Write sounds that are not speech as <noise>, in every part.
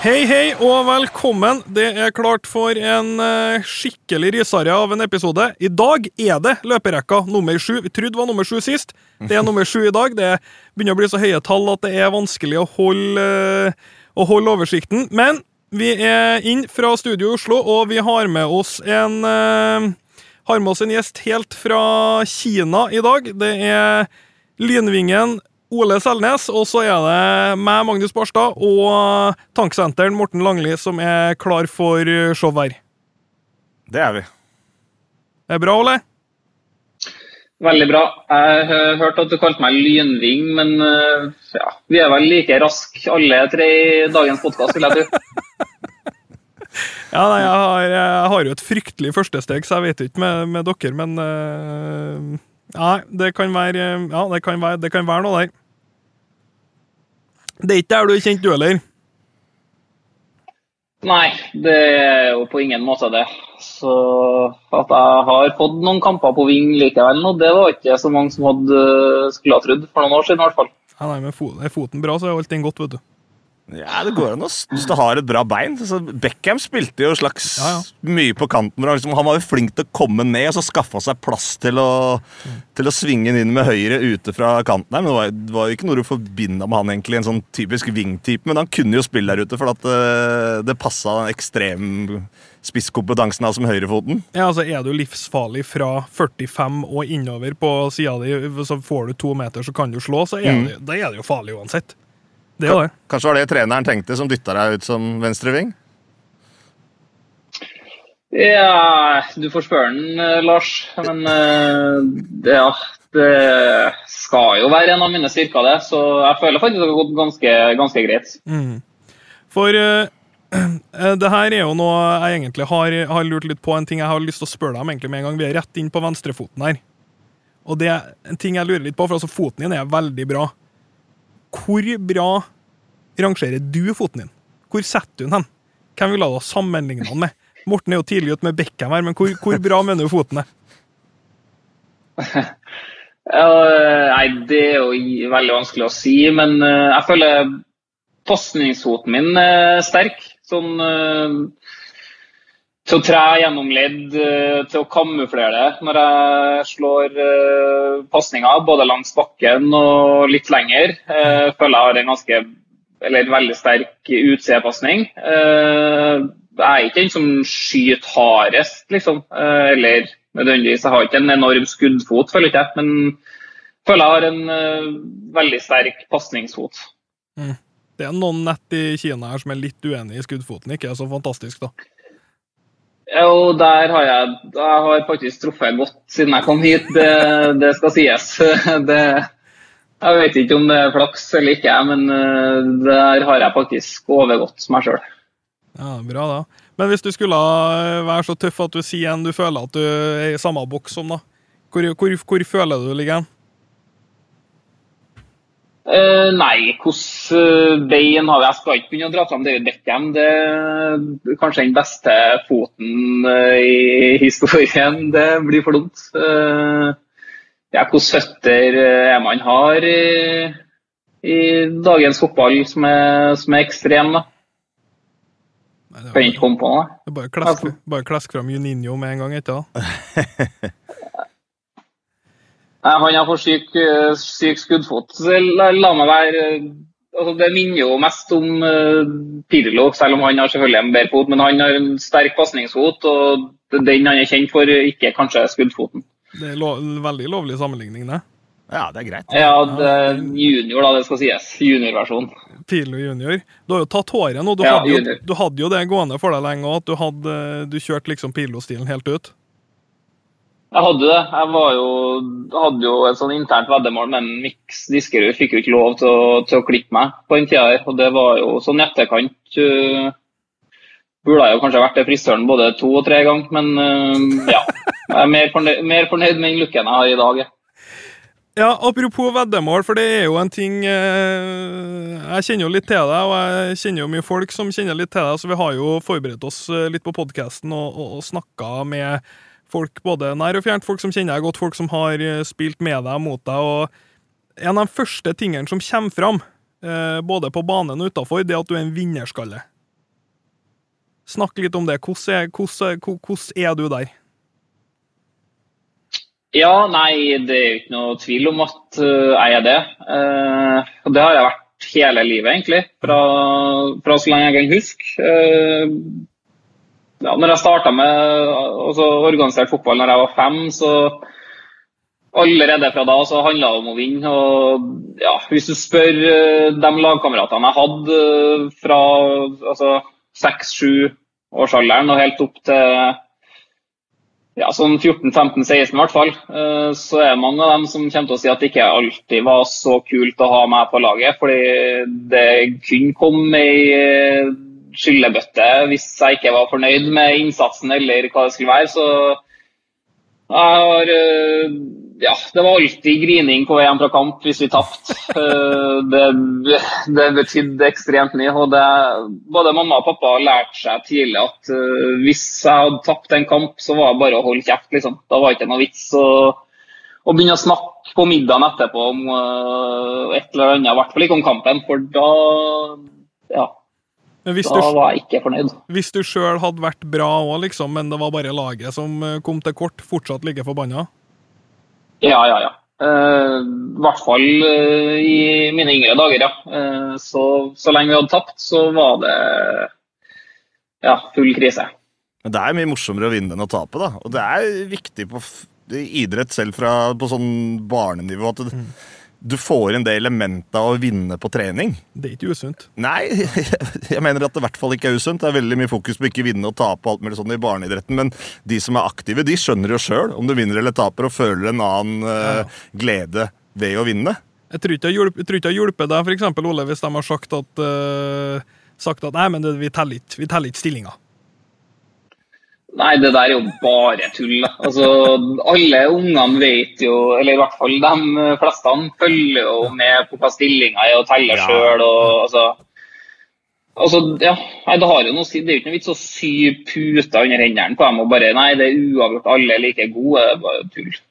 Hei, hei og velkommen. Det er klart for en eh, skikkelig rysarja av en episode. I dag er det løperekka nummer sju. Vi trodde det var nummer sju sist. Det er nummer sju i dag. Det begynner å bli så høye tall at det er vanskelig å holde, eh, å holde oversikten. Men vi er inn fra Studio Oslo, og vi har med oss en eh, har med oss en gjest helt fra Kina i dag. Det er Lynvingen Ole Selnes, og så er det meg, Magnus Barstad, og tanksenteren Morten Langli som er klar for show her. Det er vi. Det Er bra, Ole? Veldig bra. Jeg har hørt at du kalte meg lynving, men eh, ja, vi er vel like raske alle tre i dagens podkast, vil jeg tro. <laughs> Ja, nei, jeg har, jeg har jo et fryktelig førstesteg, så jeg vet ikke med, med dere, men uh, Nei, det kan være Ja, det kan være, det kan være noe der. Det er ikke der du er kjent, du heller? Nei, det er jo på ingen måte det. Så at jeg har fått noen kamper på ving likevel nå, det var ikke så mange som hadde skulle ha trodd for noen år siden i hvert fall. Ja, nei, men er foten bra, så er allting godt, vet du. Ja, det går an Hvis du har et bra bein. Så Beckham spilte jo slags Ja, ja. mye på kanten. Han, Liksom, han var jo flink til å komme ned og så skaffa seg plass til å, til å svinge den inn med høyre ute fra kanten. her, men Det var, det var jo ikke noe du forbinda med han egentlig, en sånn typisk wing-type. Men han kunne jo spille der ute, for at det, det passa den ekstrem spisskompetansen av som høyrefoten. Ja, altså Er du livsfarlig fra 45 og innover på sida di, så får du to meter, så kan du slå, så er Mm. det, da er det jo farlig uansett. Det var det. Kanskje var det treneren tenkte som dytta deg ut som venstreving? Ja, du får spørre den, eh, Lars. Men eh, det, ja, det skal jo være en av mine styrker, det. Så jeg føler faktisk det har gått ganske, ganske greit. Mm. For <clears throat> eh, det her er jo noe jeg egentlig har, har lurt litt på. En ting jeg har lyst til å spørre deg om egentlig med en gang. Vi er rett inn på venstrefoten her. Og det er en ting jeg lurer litt på, for altså foten din er veldig bra. Hvor bra rangerer du foten din? Hvor setter du den hen? Hvem vil du ha sammenligna den med? Morten er jo tidlig ute med Beckham her, men hvor, hvor bra mener du foten er? <laughs> Ja, nei, det er jo veldig vanskelig å si, men uh, jeg føler pasningsfoten min er sterk. Sånn uh, til å tre gjennom ledd, uh, til å kamuflere det når jeg slår pasninger, både langs bakken og litt lenger. Føler jeg har en ganske, eller veldig sterk utseendepasning. Uh, jeg er ikke den som skyter hardest, liksom. eh, eller nødvendigvis. Jeg har ikke en enorm skuddfot, føler ikke jeg. Men føler jeg har en eh, veldig sterk pasningsfot. Det er noen nett i Kina her som er litt uenig i skuddfoten. Ikke så fantastisk, da. Ja, Og der har jeg, jeg har faktisk truffet godt siden jeg kom hit, det, det skal sies. <laughs> Det, jeg vet ikke om det er flaks eller ikke, men eh, der har jeg faktisk overgått meg sjøl. Ja, Bra, da. Men hvis du skulle eh, være så tøff at du sier en du føler at du er i samme boks som, da. Hvor, hvor, hvor føler du ligger hen? Uh, nei, hvilket bein har vi? Jeg skal ikke begynne å dra fram David Beckham. Det er kanskje den beste foten i historien. Det blir for dumt. Eh, ja, Hvilke føtter eh, er man har i, i dagens fotball som er, som er ekstrem, da? Nei, det Kan ikke komme på noe. det er bare klesk, bare klesk fram Juninho med en gang, ikke sant? <laughs> Nei, Han har for syk, eh, syk skuddfot. La, la meg være eh, altså Det minner jo mest om uh, Pirlo, selv om han har selvfølgelig en bedre fot. Men han har en sterk pasningsfot, og den han er kjent for, ikke kanskje skuddfoten. Det er lo veldig lovlig sammenligning, det. Ja, det er greit. Ja, det er junior, da, det skal sies. Juniorversjon. Pilo junior. Du har jo tatt håret nå. Du, Ja, hadde, jo, du hadde jo det gående for deg lenge òg, at du, hadde, du kjørte liksom Pilo-stilen helt ut. Jeg hadde det. Jeg var jo, hadde jo et sånn internt veddemål, med en Mix Diskerud fikk jo ikke lov til å, til å klippe meg på den tida her. Og det var jo sånn i etterkant uh, Burde jeg jo kanskje vært til frisøren både to og tre ganger, men uh, ja. Jeg er mer fornøyd, mer fornøyd med den jeg har i dag. Ja, Apropos veddemål, for det er jo en ting eh, Jeg kjenner jo litt til deg, og jeg kjenner jo mye folk som kjenner litt til deg, så vi har jo forberedt oss eh, litt på podkasten og, og, og snakka med folk både nær og fjernt, folk som kjenner deg godt, folk som har eh, spilt med deg, mot deg, og en av de første tingene som kommer fram, både på banen og utafor, det er at du er en vinnerskalle. Snakk litt om det. Hvordan er, hvordan, hvordan er du der? Ja, nei, det er jo ikke noe tvil om at uh, jeg er det. Uh, og det har jeg vært hele livet, egentlig. Fra, fra så lenge jeg kan huske. Uh, ja, når jeg starta med altså, organisert fotball når jeg var fem, så allerede fra da så handla det om å vinne. Og ja, hvis du spør de lagkameratene jeg hadde fra altså, 6-7-årsalderen og helt opp til ja, sånn 14-15-16 i hvert fall, eh, så er det mange av dem som kommer til å si at det ikke alltid var så kult å ha meg på laget. Fordi det kunne komme ei eh, skyllebøtte hvis jeg ikke var fornøyd med innsatsen eller hva det skulle være. Så jeg har eh, ja, det var alltid grining på veien fra kamp hvis vi tapte. Eh, det, det betydde ekstremt mye. og det, Både mamma og pappa lærte seg tidlig at uh, hvis jeg hadde tapt en kamp, så var det bare å holde kjeft. Liksom. Da var det ikke noe vits å, å begynne å snakke på middagen etterpå om uh, et eller annet, i hvert fall ikke om kampen. For da ja, da du, var jeg ikke fornøyd. Hvis du sjøl hadde vært bra òg, liksom, men det var bare laget som kom til kort, fortsatt like forbanna? Ja, ja, ja. Uh, I hvert fall uh, i mine yngre dager, ja. Uh, så, så, lenge vi hadde tapt, så var det ja, full krise. Men Det er mye morsommere å vinne enn å tape, da. Og det er viktig på idrett selv fra, på sånn barnenivå. at det, mm du får inn det elementet av å vinne på trening. Det er ikke usunt. Nei, <laughs> jeg mener at det i hvert fall ikke er usunt. Det er veldig mye fokus på ikke vinne og tape alt mulig sånn i barneidretten, men de som er aktive, de skjønner jo sjøl om du vinner eller taper, og føler en annen uh, glede ved å vinne. Jeg tror ikke det har hjulpet deg, f.eks. Ole, hvis de har sagt at, uh, sagt at nei, men det, vi teller ikke stillinga. Nei, det der er jo bare tull. Altså, alle ungene vet jo, eller i hvert fall de fleste, følger jo med på hva stillinga er og teller ja. sjøl. Altså, altså, ja, det, har jo noe, det er jo ikke noe vits å sy puter under hendene på dem og bare Nei, det er uavgjort, alle er like gode. Det er bare tull.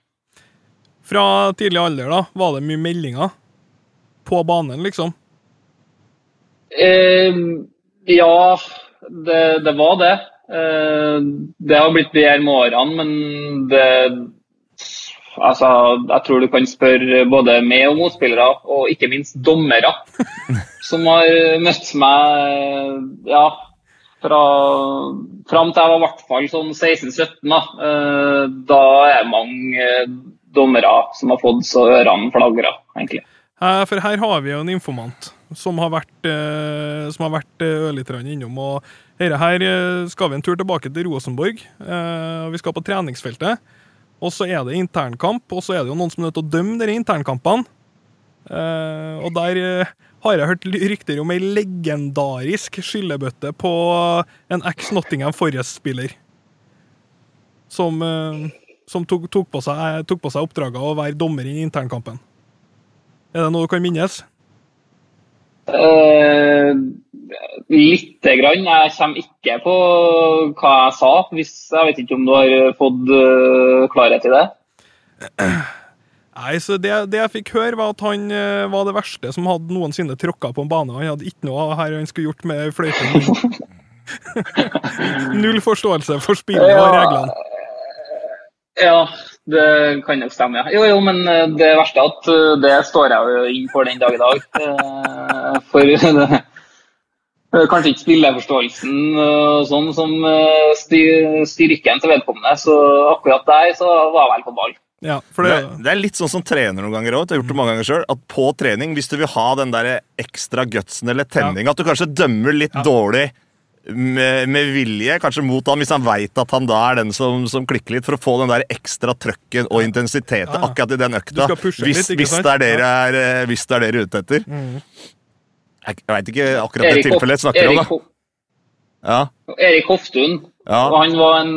Fra tidlig alder, da, var det mye meldinger på banen, liksom? Eh, ja, det, det var det. Eh, det har blitt bedre med årene, men det Altså, jeg tror du kan spørre både meg og motspillere, og ikke minst dommere, <laughs> som har møtt meg ja, fra fram til jeg var i hvert fall sånn 16-17. Da. Eh, da er det mange dommere som har fått så ørene flagra, egentlig. For her har vi jo en informant som har vært, eh, som har vært ørlite innom. og dette her eh, skal vi en tur tilbake til Rosenborg. Eh, vi skal på treningsfeltet. Og så er det internkamp, og så er det jo noen som er nødt til å dømme de internkampene. Eh, og der har jeg hørt rykter om ei legendarisk skyllebøtte på en eks Nottingham Forrest-spiller. Som, som tok, tok, på seg, tok på seg oppdraget å være dommer i internkampen. Er det noe du kan minnes? Uh, Lite grann. Jeg kommer ikke på hva jeg sa. Hvis, jeg vet ikke om du har fått uh, klarhet i det? Nei, så det, det, jeg fikk høre, var at han uh, var det verste som hadde noensinne tråkka på en bane. Han hadde ikke noe her han skulle gjort med fløyten. <laughs> Null forståelse for spillet og reglene. Ja, det kan nok stemme. Ja. Jo, jo, men eh, det verste er at det står jeg jo inn for den dag i dag. For <laughs> det, Eh, kanskje ikke spilleforståelsen uh, sånn som styrken til vedkommende. Så akkurat der så var jeg vel på ball. Ja, det... det, er litt sånn som trener noen ganger òg. Jeg har gjort det mange ganger selv, at På trening, hvis du vil ha den der ekstra gutsen eller tenninga, ja. at du kanskje dømmer litt ja. dårlig med, med, vilje, kanskje mot han, hvis han veit at han da er den som, som, klikker litt, for å få den der ekstra trøkken og intensiteten akkurat i den økta. Hvis, litt, hvis, det er dere er, hvis det er dere ute etter. Mm. Jeg, jeg veit ikke akkurat Erik det tilfellet jeg snakker Erik, om. da. Ja. Erik Hoftun. Ja. Og han var en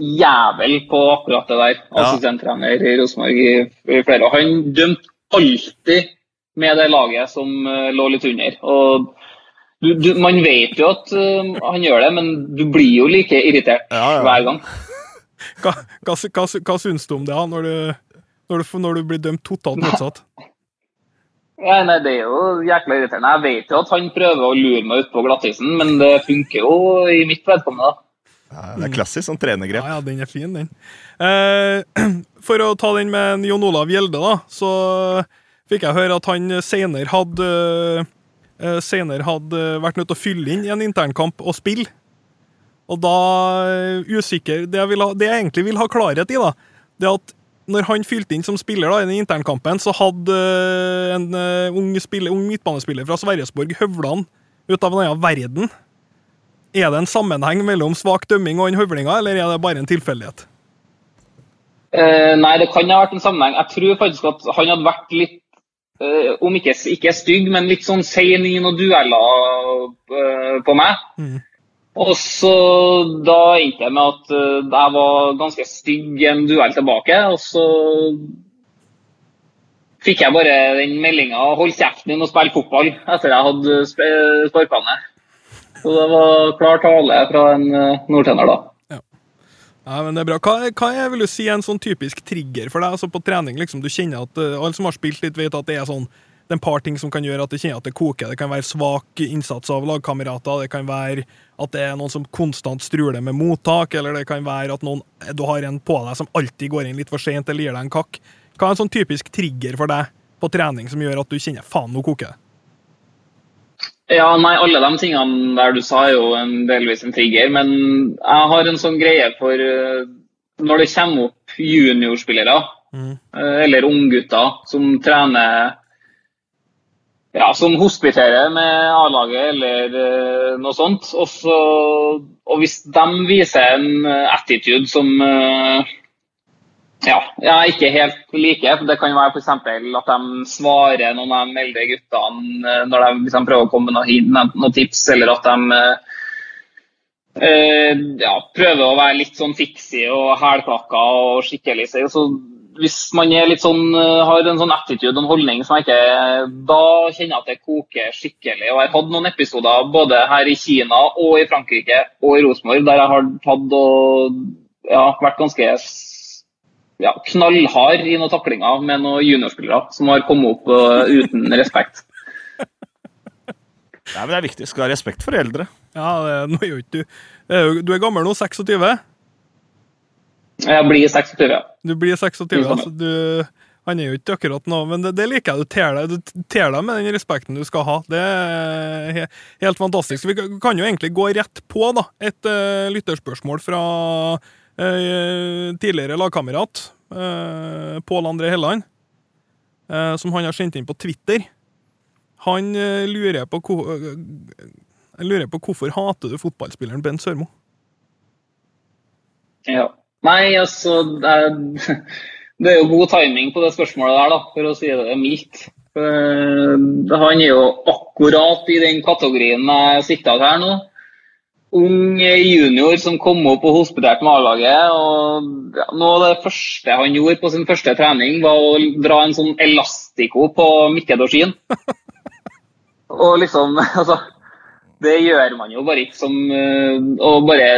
jævel på akkurat det der. Assistenttrener i Rosenborg i, i flere år. Han dømte alltid med det laget som uh, lå litt under. Og du, du, man vet jo at uh, han gjør det, men du blir jo like irritert ja, ja. hver gang. <laughs> Hva, hva, hva, hva syns du om det, når du, når du, når du blir dømt totalt motsatt? Ja, nei, Det er jo jækla irriterende. Jeg vet jo at han prøver å lure meg utpå glattisen, men det funker jo i mitt vedkommende. da. Ja, det er klassisk sånn trenergrep. Ja, ja, den er fin, den. Eh, <clears throat> for å ta den med Jon Olav Gjelde, da, så fikk jeg høre at han senere hadde senere hadde vært nødt til å fylle inn i en internkamp og spille. Og da eh, usikker Det jeg, ha, det jeg egentlig vil ha klarhet i, da, det at når han fylte inn som spiller da, i den internkampen, så hadde eh, en eh, ung, spiller, ung midtbanespiller fra Sverresborg høvla han ut av en annen verden. Er det en sammenheng mellom svak dømming og den høvlinga, eller er det bare en tilfeldighet? Eh, nei, det kan ha vært en sammenheng. Jeg tror faktisk at han hadde vært litt, eh, om ikke, ikke stygg, men litt sånn sein i noen dueller eh, på meg. Mm. Og så da endte jeg med at eh, jeg var ganske stygg i en duell tilbake. Og så fikk jeg bare den meldinga 'hold kjeften din og spill fotball' etter jeg hadde sp- sparka ned. Så det var klar tale fra en eh, nordtrønder da. Ja, men det er bra. Hva, hva er, vil du si er en sånn typisk trigger for deg? Altså På trening liksom, du kjenner at uh, Alle som har spilt litt, vet at det er sånn det er en par ting som kan gjøre at det kjenner at det koker. Det kan være svak innsats av lagkamerater, det kan være at det er noen som konstant struler med mottak, eller det kan være at noen, du har en på deg som alltid går inn litt for sent eller gir deg en kakk. Hva er en sånn typisk trigger for deg på trening som gjør at du kjenner faen, nå koker det? Ja, nei, alle de tingene der du sa er jo en delvis en trigger, men jeg har en sånn greie for eh, når det kommer opp juniorspillere, Mm. eh, eller unggutter som trener ja, som hospiterer med A-laget eller eh, noe sånt. Og, så, og hvis de viser en attitude som eh, ja, jeg ikke helt liker, det kan være f.eks. at de svarer når de melder guttene eh, når de liksom prøver å komme med noen, noen tips, eller at de eh, ja, prøver å være litt sånn fiksi og hælklakka og skikkelig. seg. så hvis man er sånn, har en sånn attitude og en holdning som jeg ikke Da kjenner jeg at det koker skikkelig. Og jeg har hatt noen episoder både her i Kina og i Frankrike og i Rosenborg der jeg har tatt og ja, vært ganske ja, knallhard i noen taklinger med noen juniorspillere som har kommet opp uh, uten respekt. <laughs> Nei, men Det er viktig. Skal ha respekt for eldre. Ja, det, nå jo ikke du Du er gammel nå, 26? Jeg blir 26. ja. Du blir 26, Mm. altså du Han er jo ikke akkurat nå, men det, det liker jeg. Du ter deg, du ter deg med den respekten du skal ha. Det er he, helt fantastisk. Så vi kan jo egentlig gå rett på da, et uh, lytterspørsmål fra tidligere lagkamerat uh, Pål André Helland, eh, som han har sendt inn på Twitter. Han eh, lurer, på eh, lurer på hvorfor hater du fotballspilleren Bent Sørmo? Ja. Nei, altså det, <laughs> det er jo god timing på det spørsmålet der, da, for å si det mildt. Eh, Han er jo akkurat i den kategorien jeg sitter av her nå. Ung junior som kom opp og hospiterte med A-laget. og ja, Noe av det første han gjorde på sin første trening, var å dra en sånn elastico på Mikke Dorsin. <laughs> Og liksom, <laughs> altså det gjør man jo bare ikke som eh, Og bare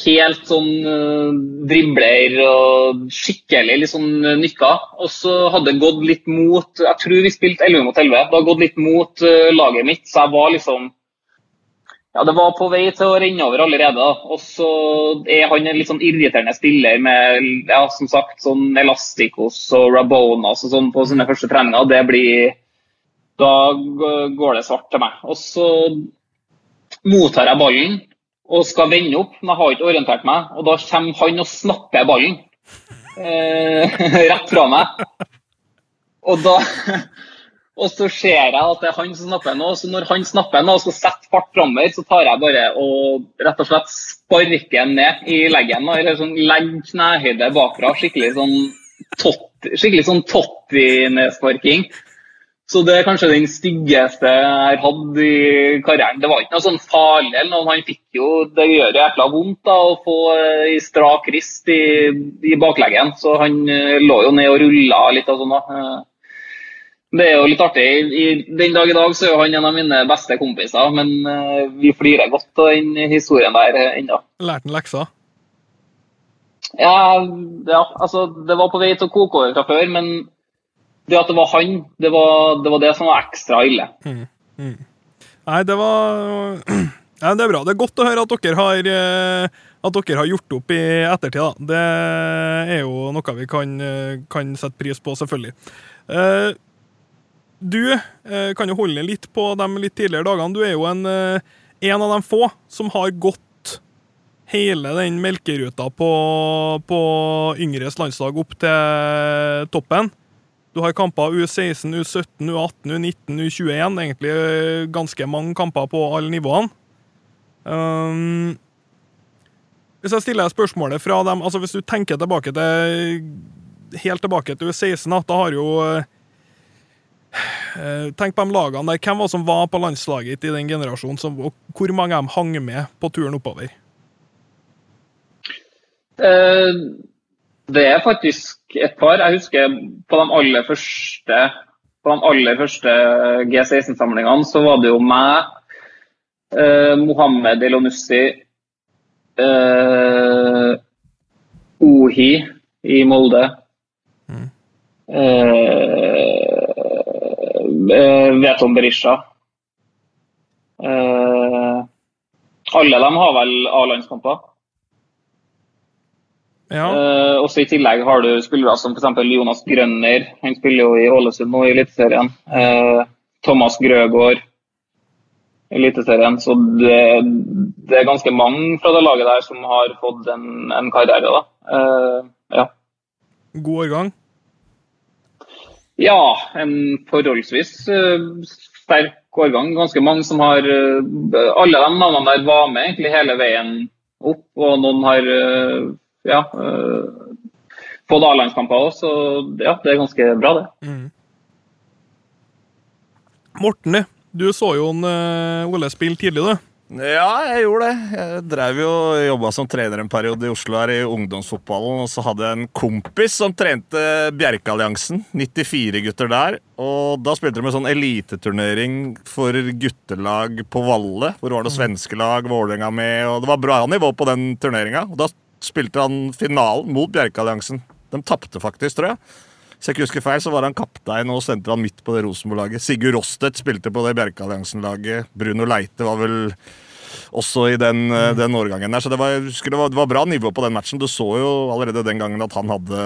helt sånn eh, dribler og skikkelig litt sånn eh, nykka. Og så hadde det gått litt mot Jeg tror vi spilte 11 mot 11. Det hadde gått litt mot eh, laget mitt, så jeg var liksom ja, Det var på vei til å renne over allerede. da. Og så er han en litt sånn irriterende spiller med ja, som sagt, sånn Elasticos og Rabonas og sånn på sine første treninger. Det blir Da går det svart til meg. Og så mottar jeg ballen og skal vende opp, men jeg har ikke orientert meg. Og da kommer han og snapper ballen eh, <laughs> rett fra meg. Og da og så ser jeg at det er han som snapper nå. Så når han snapper nå og skal sette fart framover, så tar jeg bare og rett og slett sparker den ned i leggen. Eller sånn legger knehøyde bakfra. Skikkelig sånn tott- skikkelig sånn Totti-nedsparking. Så det er kanskje den styggeste jeg har hatt i karrieren. Det var ikke noe sånn farlig. eller noe. Han fikk jo, Det gjør jækla vondt da, å få ei i strak rist i, i bakleggen. Så han eh, lå jo ned og rulla litt og sånn. da. Det er jo litt artig. I, den dag i dag så er jo han en av mine beste kompiser, men eh, vi flirer godt av den historien der eh, ennå. Lærte han leksa? Ja, ja, altså det var på vei til å koke over fra før, men det at det var han, det var det, var det som var ekstra ille. Nei, det var <clears throat> ja, Det er bra. Det er godt å høre at dere har, eh, at dere har gjort opp i ettertid. da. Det er jo noe vi kan, kan sette pris på, selvfølgelig. Eh, Du eh, kan jo holde litt på de litt tidligere dagene. Du er jo en, eh, en av de få som har gått hele den melkeruta på, på yngres landslag opp til toppen. Du har kamper U16, U17, U18, U19, U21. Egentlig eh, ganske mange kamper på alle nivåene. Um, hvis jeg stiller spørsmålet fra dem altså Hvis du tenker tilbake til helt tilbake til U16, da, har jo Tenk på de lagene der. Hvem var som var på landslaget i den generasjonen? Som, og hvor mange av dem hang med på turen oppover? Eh, Det er faktisk et par. Jeg husker på de aller første på de aller første G16-samlingene så var det jo meg, eh, Mohammed Elonussi, eh, Ohi i Molde. Eh, eh, Veton Berisha. Eh, alle dem har vel A-landskamper. Ja. Eh, også I tillegg har du spillere som f.eks. Jonas Grønner. Han spiller jo i Ålesund nå i Eliteserien. Thomas Grøgaard i Eliteserien. Så det, det er ganske mange fra det laget der som har fått en, en karriere. da. Ja. God årgang. Ja, en forholdsvis eh, sterk årgang. Ganske mange som har eh, Alle de navnene der var med egentlig hele veien opp, og noen har eh, ja, fått A-landskamper òg, så ja, det er ganske bra, det. Morten, du så jo en, Ole spille tidlig, du. Ja, jeg gjorde det. Jeg drev jo jobba som trener en periode i Oslo her i ungdomsfotballen. Og så hadde jeg en kompis som trente Bjerkealliansen. 94 gutter der. Og da spilte de en sånn eliteturnering for guttelag på Valle. Hvor var det svenske lag, Vålerenga med, og det var bra nivå på den turneringa. Og da spilte han finalen mot Bjerkealliansen. De tapte faktisk, tror jeg. Hvis jeg ikke husker feil, så var han kaptein og sendte han midt på det Rosenborg-laget. Sigurd Rostedt spilte på det Bjerkealliansen-laget. Bruno Leite var vel også i den, mm. den årgangen der. Så det var, det, var, det var bra nivå på den matchen. Du så jo allerede den gangen at han hadde,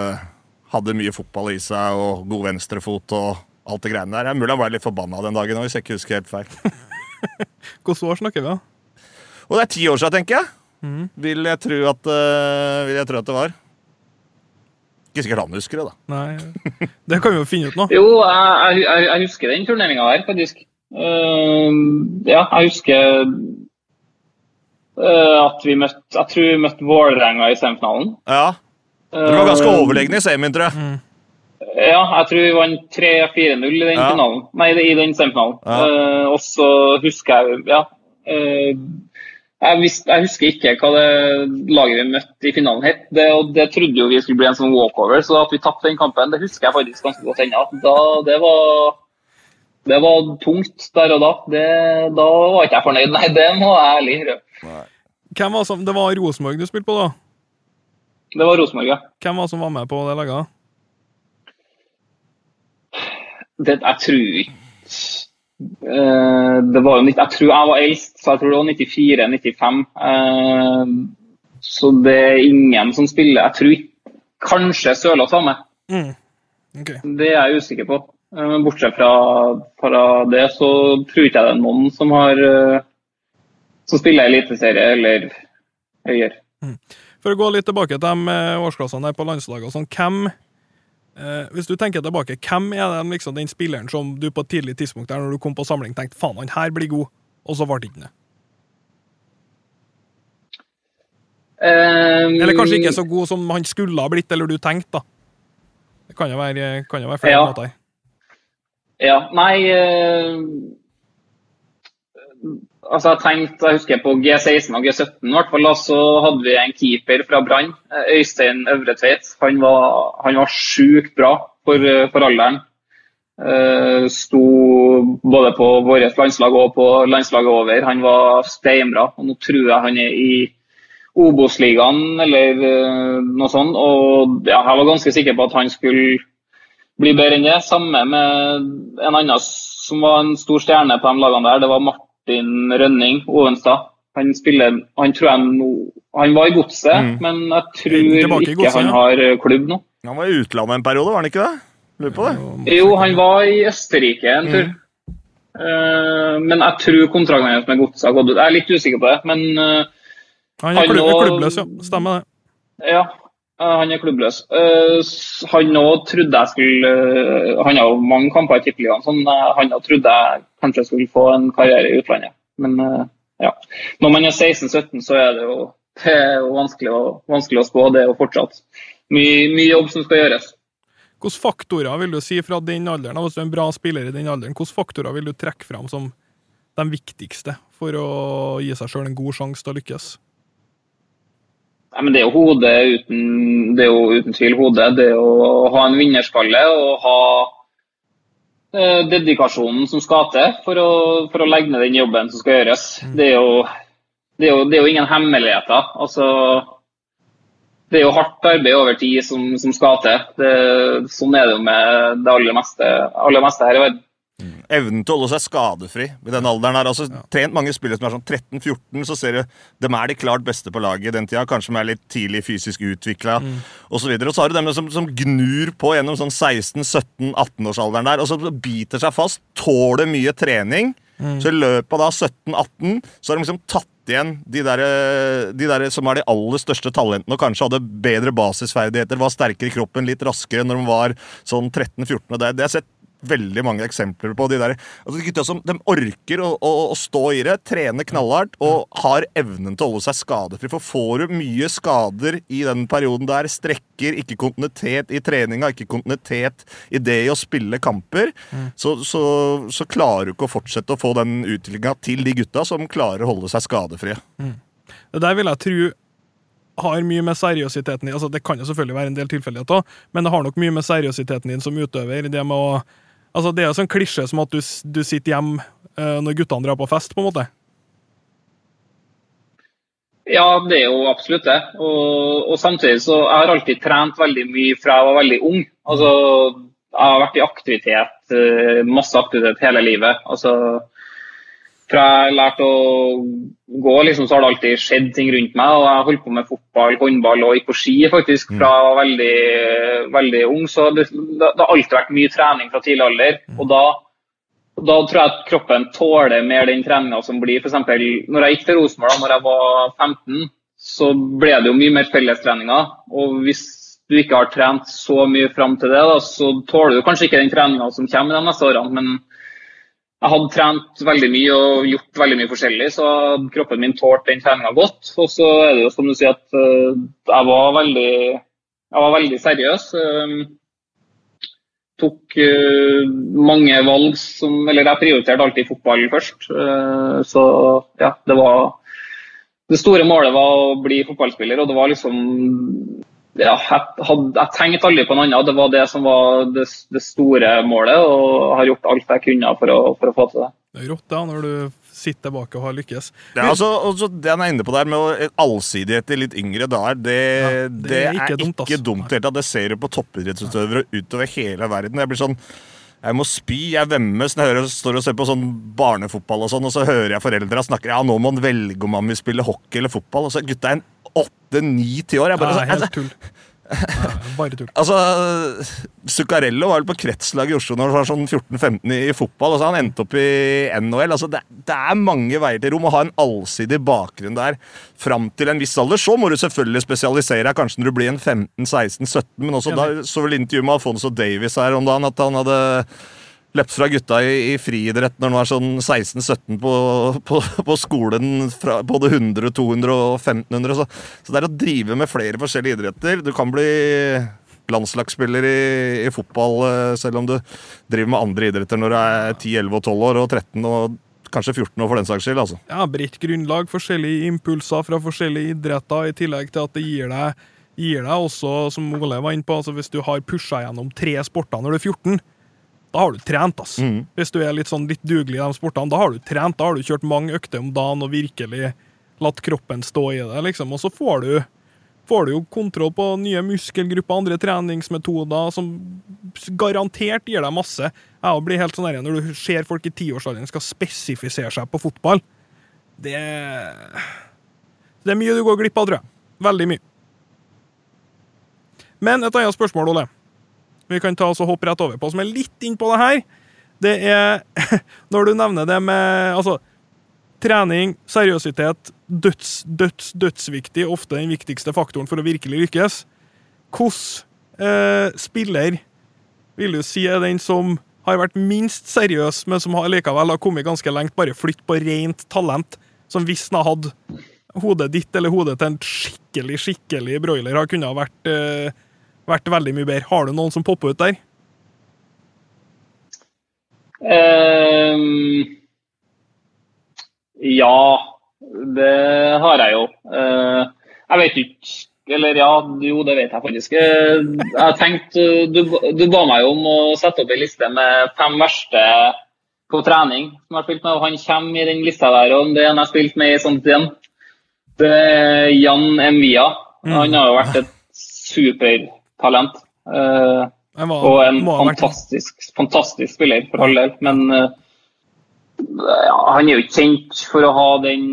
hadde mye fotball i seg og god venstrefot og alt det greiene der. Det er mulig han ble litt forbanna den dagen òg, hvis jeg ikke husker helt feil. <laughs> Hvilket år snakker vi? Og det er ti år siden, tenker jeg. Vil, jeg tro at, eh, vil jeg tro at det var. Ikke sikkert han husker det, da. Nei, det kan vi jo finne ut nå. Jo, jeg, jeg, jeg husker den turneringa her, faktisk. Uh, ja, jeg husker uh, at vi møtte Jeg tror vi møtte Vålerenga i semifinalen. Ja, Dere var ganske overlegne i semien, tror jeg. Ja, jeg tror vi vant 3-4-0 i den Ja. finalen. Nei, i den semifinalen. Ja. Uh, og så husker jeg Ja. eh, jeg, visste, jeg husker ikke hva det laget vi møtte i finalen het. Det, og det trodde jo vi skulle bli en sånn walkover, så at vi tapte den kampen, det husker jeg faktisk ganske godt ennå. Da, det var det var tungt der og da. Det, da var ikke jeg fornøyd. Nei, det må jeg ærlig innrømme. Hvem var som, det var Rosenborg du spilte på, da? Det var Rosenborg, ja. Hvem var som var med på det laget? Det, jeg tror ikke det var jo, Jeg tror jeg var eldst, så jeg tror det var 94-95. Eh, så det er ingen som spiller Jeg tror Kanskje Sørloth var med. Mm. Okay. Det er jeg usikker på. Eh, Men bortsett fra, fra det, så tror ikke jeg det er noen som har eh, som spiller eliteserie eller høyere. For å gå litt tilbake til de eh, årsklassene der på landslaget sånn, hvem eh, Hvis du tenker tilbake, hvem er den, liksom, den spilleren som du på et tidlig tidspunkt der når du kom på samling tenkte faen, han her blir god, og så ble det ikke det? Um, Eller kanskje ikke så god som han skulle ha blitt, eller du tenkte, da. Det kan jo være, kan jo være flere Ja. måter. Ja, nei eh, Altså, jeg tenkte, jeg husker på G16 og G17 i hvert fall, så hadde vi en keeper fra Brann, eh, Øystein Øvretveit. Han var, han var sjukt bra for, eh, for alderen. Uh, sto både på vårt landslag og på landslaget over. Han var steinbra. og Nå tror jeg han er i Obos-ligaen eller uh, noe sånt. Og ja, jeg var ganske sikker på at han skulle bli bedre enn det. Samme med en annen som var en stor stjerne på de lagene der. Det var Martin Rønning Ovenstad. Han spiller Han tror jeg nå Han var i Godset, Mm. men jeg tror Tilbake ikke han ja. har eh, klubb nå. Han var i utlandet en periode, var han ikke det? Lurer på det. Jo, han var i Østerrike en tur. Mm. Uh, men jeg tror kontrakten hans med Godset har gått ut. Jeg er litt usikker på det, men uh, Han er klubb, klubbløs, ja. Stemmer det. Ja, han er klubbløs. Eh, Han òg trodde jeg skulle eh, Han har jo mange kamper i Tippeligaen, sånn, eh, han òg trodde jeg kanskje skulle få en karriere i utlandet. Men eh, ja. Når man er 16-17, så er det jo, <laughs> det er jo vanskelig, å, vanskelig å spå. Det er jo fortsatt mye, mye jobb som skal gjøres. Hvilke faktorer vil du si fra den alderen, hvis du er en bra spiller i den alderen, hvilke faktorer vil du trekke fram som de viktigste for å gi seg sjøl en god sjanse til å lykkes? Nei, men det er jo hodet uten, det er jo uten tvil hodet. Det er å ha en vinnerskalle og ha eh, dedikasjonen som skal til for å, for å legge ned den jobben som skal gjøres. Det, er jo, det, er jo, det er jo ingen hemmeligheter. Altså, det er jo hardt arbeid over tid som, som skal til. Det, sånn er det jo med det aller meste, aller meste her i verden. Evnen til å holde seg skadefri i den alderen her. altså Trent mange spillere som er sånn 13-14, så ser du dem er de klart beste på laget i den tida. Kanskje de er litt tidlig fysisk utvikla Mm. osv. Og så har du dem som, som gnur på gjennom sånn 16-17-18-årsalderen der, og så biter seg fast. Tåler mye trening. Mm. Så i løpet av da 17-18 så har de liksom tatt igjen de der, de der som er de aller største talentene og kanskje hadde bedre basisferdigheter, var sterkere i kroppen, litt raskere når de var sånn 13-14. og Det, det har jeg sett veldig mange eksempler på. De der, altså gutta som de orker å, å, å stå i det, trene knallhardt og har evnen til å holde seg skadefri. For får du mye skader i den perioden der, strekker, ikke kontinuitet i treninga, ikke kontinuitet i det i å spille kamper, så, så, så klarer du ikke å fortsette å få den utviklinga til de gutta som klarer å holde seg skadefrie. Det der vil jeg tro har mye med seriøsiteten din altså Det kan jo selvfølgelig være en del tilfeldigheter, men det har nok mye med seriøsiteten din som utøver. Det med å Altså, det er jo sånn klisjé som at du, du sitter hjemme uh, når guttene drar på fest, på en måte. Ja, det er jo absolutt det. Og, og samtidig så jeg har alltid trent veldig mye fra jeg var veldig ung. Altså, jeg har vært i aktivitet, eh, masse aktivitet hele livet. Altså, fra jeg lærte å gå, liksom, så har det alltid skjedd ting rundt meg. Og jeg holdt på med fotball, håndball og gikk på ski faktisk fra jeg var veldig, veldig ung. Så det, det, har alltid vært mye trening fra tidlig alder. Og da Da tror jeg at kroppen tåler mer den treninga som blir. Eksempel, når jeg gikk til Rosenborg da jeg var 15, så ble det jo mye mer fellestreninger. Og hvis du ikke har trent så mye fram til det, da, så tåler du kanskje ikke den treninga som kommer de neste årene. Men jeg hadde trent veldig mye og gjort veldig mye forskjellig, så kroppen min tålte den treninga godt. Og så er det jo som du sier at eh, jeg var veldig, jeg var veldig seriøs. eh, tok eh, mange valg som Eller jeg prioriterte alltid fotball først. Så ja, det var Det store målet var å bli fotballspiller, og det var liksom ja, jeg, hadde, jeg tenkte aldri på noe annet. Det var det som var det, det store målet, og har gjort alt jeg kunne for å, for å få til det. Det er rått, da, når du sitter tilbake og har lykkes. Det er altså, også det han er inne på der med allsidighet i litt yngre dager, det, Ja, det, er ikke dumt. Ikke dumt helt, det. Det ser du på toppidrettsutøvere utover hele verden. Jeg blir sånn jeg må spy. Jeg vemmes når jeg hører, står og ser på sånn barnefotball, og sånn, og så hører jeg foreldra snakke ja, nå må han velge om han vil spille hockey eller fotball. Og så er gutta en åtte-ni-ti år. Jeg bare, Ja, sånn, helt tull. Ja, bare tull. Altså, Zuccarello var vel på kretslaget i Oslo når han var sånn 14-15 i, fotball. Altså, han endte opp i NHL. Altså, det, det er mange veier til rom. Å ha en allsidig bakgrunn der fram til en viss alder. Så må du selvfølgelig spesialisere deg, kanskje når du blir en 15-16-17. Men også da så vel intervjuet med Alfonso Davies her om dagen at han hadde løpt fra gutta i, i friidrett når han var sånn 16-17 på, på, på skolen. Fra både 100, 200 og 1500. Så, så det er å drive med flere forskjellige idretter. Du kan bli landslagsspiller i, i fotball eh, selv om du driver med andre idretter når du er 10, 11 og 12 år og 13 og kanskje 14 år for den saks skyld. altså. Ja, Bredt grunnlag, forskjellige impulser fra forskjellige idretter, i tillegg til at det gir deg, gir deg også, som Ole var inne på, altså hvis du har pusha gjennom tre sporter når du er 14, da har du trent, ass. Mm. Hvis du er litt sånn litt dugelig i de sportene, da har du trent, da har du kjørt mange økter om dagen og virkelig latt kroppen stå i det, liksom. Og så får du, får du jo kontroll på nye muskelgrupper, andre treningsmetoder, som garantert gir deg masse. Jeg blir helt sånn der, Når du ser folk i tiårsalderen skal spesifisere seg på fotball Det Det er mye du går glipp av, tror jeg. Veldig mye. Men et annet spørsmål, Ole. Vi kan ta oss og hoppe rett over på, som er litt innpå det her. Det er <laughs> Når du nevner det med altså, trening, seriøsitet, døds, døds, dødsviktig, ofte den viktigste faktoren for å virkelig lykkes. Hvilken eh, spiller vil du si er den som har vært minst seriøs, men som likevel har kommet ganske lengt, bare flytt på rent talent, som hvis han hadde hodet ditt eller hodet til en skikkelig, skikkelig broiler, har kunnet ha vært, eh, vært veldig mye bedre. Har du noen som popper ut der? Um, ja, det har jeg jo. Uh, jeg vet ikke Eller ja, jo, det vet jeg faktisk. Jeg tenkte, du, du ba meg om å sette opp en liste med fem verste på trening som jeg har spilt med, og han kommer i den lista der. og Det jeg har spilt med i sånt igjen. Det er Jan Envia. Han har jo vært et supertalent. Uh, og en fantastisk, fantastisk spiller, for all del. Men uh, ja, han er jo ikke kjent for å ha den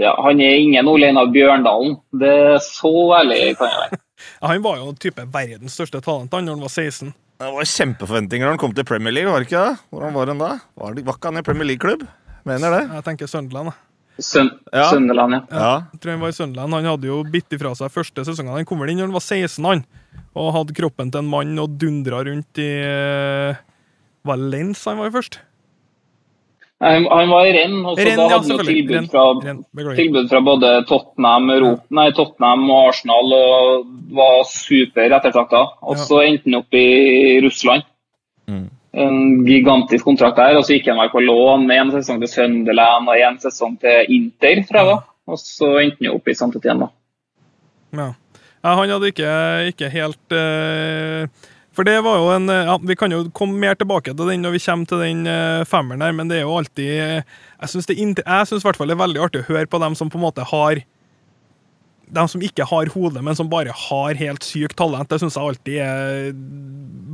ja, Han er ingen Ole Einar Bjørndalen. Det er så ærlig kan jeg være. <laughs> han var jo type verdens største talent da han var 16. Det var kjempeforventninger da han kom til Premier League. var det ikke det? Hvordan var han da? Var, det, var ikke han i Premier League-klubb? Mener det. Jeg tenker Sunderland. Søn ja. Sønderland, ja. ja. Jeg tror han var i Sønderland. Han hadde jo bitt ifra seg første sesongen. Han kom vel inn da han var 16, han. Og hadde kroppen til en mann og dundra rundt i uh, Valens han var i først. Han, han var i renn, og så Renn, da hadde han ja, tilbud, fra, tilbud fra både Tottenham, nei, Tottenham, og Arsenal og var super ettertrakta. Og så ja. endte han opp i Russland. Mm. En gigantisk kontrakt der. Og så gikk han vel på lån med en sesong til Sunderland og en sesong til Inter, fra da. Og så endte han opp i Santet igjen, da. Ja. ja. han hadde ikke, ikke helt uh for det var jo en ja, Vi kan jo komme mer tilbake til den når vi kommer til den uh, femmeren her, men det er jo alltid Jeg syns i hvert fall det er veldig artig å høre på dem som på en måte har De som ikke har hode, men som bare har helt sykt talent. Det syns jeg alltid er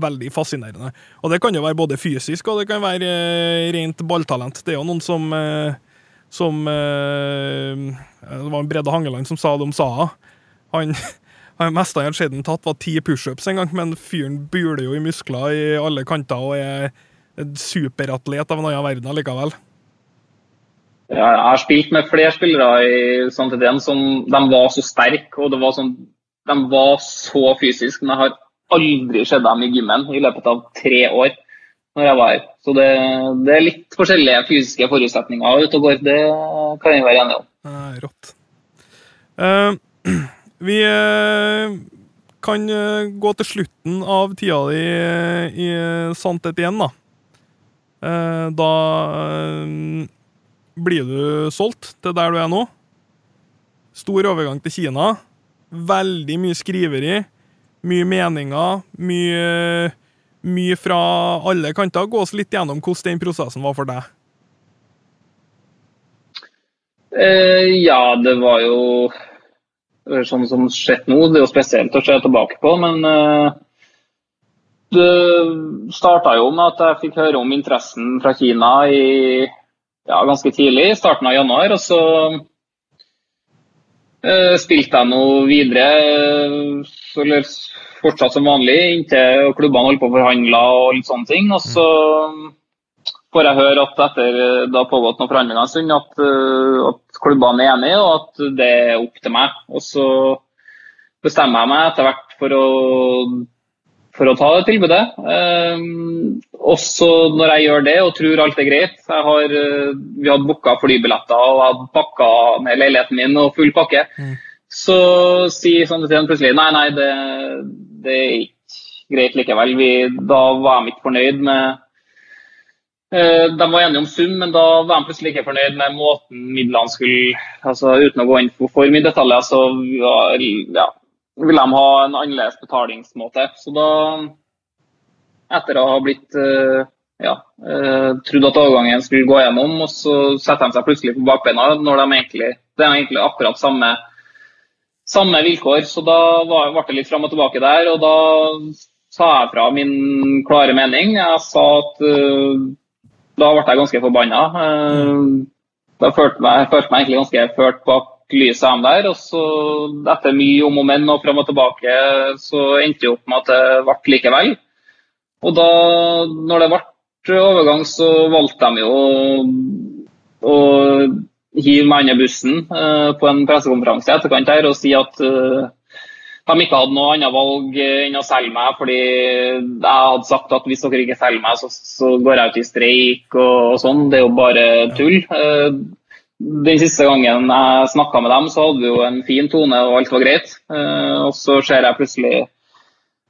veldig fascinerende. Og det kan jo være både fysisk og det kan være uh, rent balltalent. Det er jo noen som uh, som Det var en Brede Hangeland som sa det om Saha. Han det <laughs> meste han sett tatt, var ti pushups en gang, men fyren buler jo i muskler i alle kanter og er superatlet av en annen verden likevel. Jeg har spilt med flere spillere i Santidén som de var så sterke og det var sånn, de var så fysiske. Men jeg har aldri sett dem i gymmen i løpet av tre år. når jeg var her. Så det, det er litt forskjellige fysiske forutsetninger ute og går. Det kan jeg være enig om. rått. Uh, <clears throat> Vi uh, kan uh, gå til slutten av tida di i Santet igjen, da. Da blir du solgt til der du er nå. Stor overgang til Kina. Veldig mye skriveri. Mye meninger. Mye, mye fra alle kanter. Gå oss litt gjennom hvordan den prosessen var for deg. Eh, ja, det var jo sånn som skjedd nå. Det er jo spesielt å se tilbake på, men eh, det starta jo med at jeg fikk høre om interessen fra Kina i, ja, ganske tidlig, i starten av januar. Og så uh, spilte jeg nå videre, eller fortsatt som vanlig, inntil klubbene holdt på å forhandle og litt sånne ting. Og så får jeg høre at etter det har pågått noen forhandlinger en stund, at, uh, at klubbene er enige og at det er opp til meg. Og så bestemmer jeg meg etter hvert for å, for å ta det tilbudet. Um, også når jeg gjør det og tror alt er greit. Har, uh, vi hadde booka flybilletter og hadde pakka ned leiligheten min og full pakke. Mm. Så sier Sandefjord plutselig nei, nei, det, det er ikke greit likevel. Vi, da var de ikke fornøyd med uh, de var enige om sum, men da var de plutselig ikke fornøyd med måten midlene skulle altså Uten å gå inn for mye detaljer, så ja, ville de ha en annerledes betalingsmåte. Så da, etter å ha blitt eh, ja, eh, trodd at overgangen skulle gå gjennom, og så setter de seg plutselig på bakbeina når de egentlig Det er egentlig akkurat samme, samme vilkår. Så da ble det litt fram og tilbake der. Og da sa jeg fra min klare mening. Jeg sa at uh, Da ble jeg ganske forbanna. Da følte jeg meg egentlig ganske ført bak lyset av dem der. Og så etter mye om og men og fram og tilbake, så endte det opp med at det ble likevel. Og da, når det ble overgang, så valgte de jo å, å hive meg under bussen uh, på en pressekonferanse etterkant her og si at uh, de ikke hadde noe annet valg enn å selge meg, fordi jeg hadde sagt at hvis dere ikke selger meg, så, så går jeg ut i streik og, og sånn. Det er jo bare tull. Uh, den siste gangen jeg snakka med dem, så hadde vi jo en fin tone og alt var greit. Uh, og så ser jeg plutselig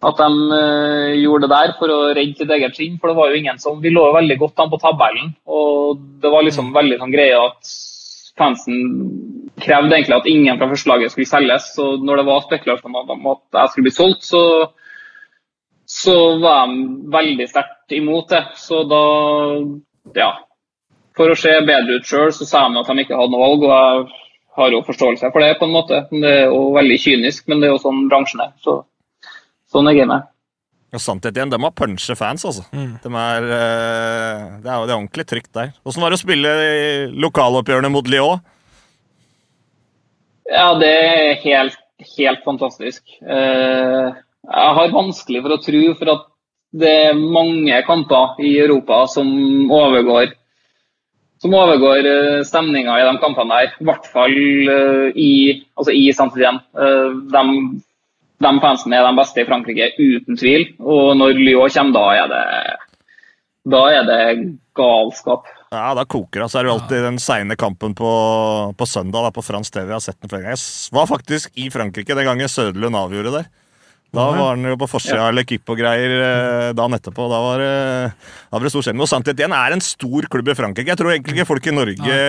at de uh, gjorde det der for å redde sitt eget skinn. For det var jo ingen som Vi lå jo veldig godt an på tabellen. Og det var liksom veldig sånn greie at fansen krevde egentlig at ingen fra førstelaget skulle selges. Så når det var spekulasjoner om at jeg skulle bli solgt, så, så var de veldig sterkt imot det. Så da ja, for å se bedre ut sjøl, så sa han at de ikke hadde noe valg. og jeg har jo forståelse for det, på en måte. Det er jo veldig kynisk, men det er jo sånn bransjen er. Så, sånn er gamet. Og sannhet igjen, de har punche fans, altså. Mm. De er, eh, det, er, det er ordentlig trygt der. Åssen var det å spille lokaloppgjørene mot Lyon? Ja, det er helt, helt fantastisk. Eh, jeg har vanskelig for å tro for at det er mange kamper i Europa som overgår som overgår uh, stemninga i de kampene der. I hvert fall uh, i, altså i Saint-Étienne. Uh, de, de fansene er de beste i Frankrike, uten tvil. Og når Lyon kommer, da er det, da er det galskap. Ja, da koker det. Så er det jo alltid den seine kampen på, på søndag da, på fransk TV. Jeg har sett den flere ganger. Jeg var faktisk i Frankrike den gangen Søderlund avgjorde der. Da var han jo på forsida av L'Equipe og greier eh, dagen etterpå. Da var, da var det stor skjerm. Og Saint-Étienne er en stor klubb i Frankrike. Jeg tror egentlig ikke folk i Norge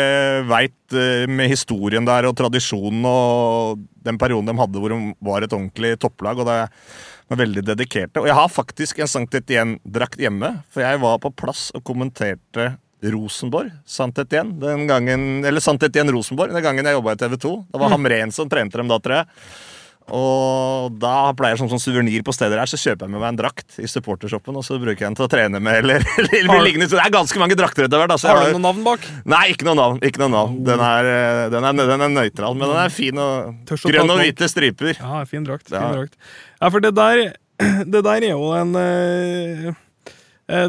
veit eh, med historien der og tradisjonen og den perioden de hadde hvor de var et ordentlig topplag. og det var veldig dedikerte. Og jeg har faktisk en Saint-Étienne-drakt hjemme, for jeg var på plass og kommenterte Rosenborg, Saint-Étienne, den gangen, eller Saint-Étienne Rosenborg, den gangen jeg jobba i TV 2. Det var mm. Hamren som trente dem da, tror jeg. Og da pleier jeg som sånn suvenir på steder her, så kjøper jeg med meg en drakt i supportershoppen, og så bruker jeg den til å trene med, eller, <laughs> eller liggende. Det er ganske mange drakter etter hvert. Altså. Har du noe navn bak? Nei, ikke noe navn. Ikke noe navn. Den, er, eh, den, er, den er nøytral, men den er fin og grønn og hvite striper. Ja, fin drakt. Fin drakt. Ja, for det der, <clears throat> det der er jo en øh...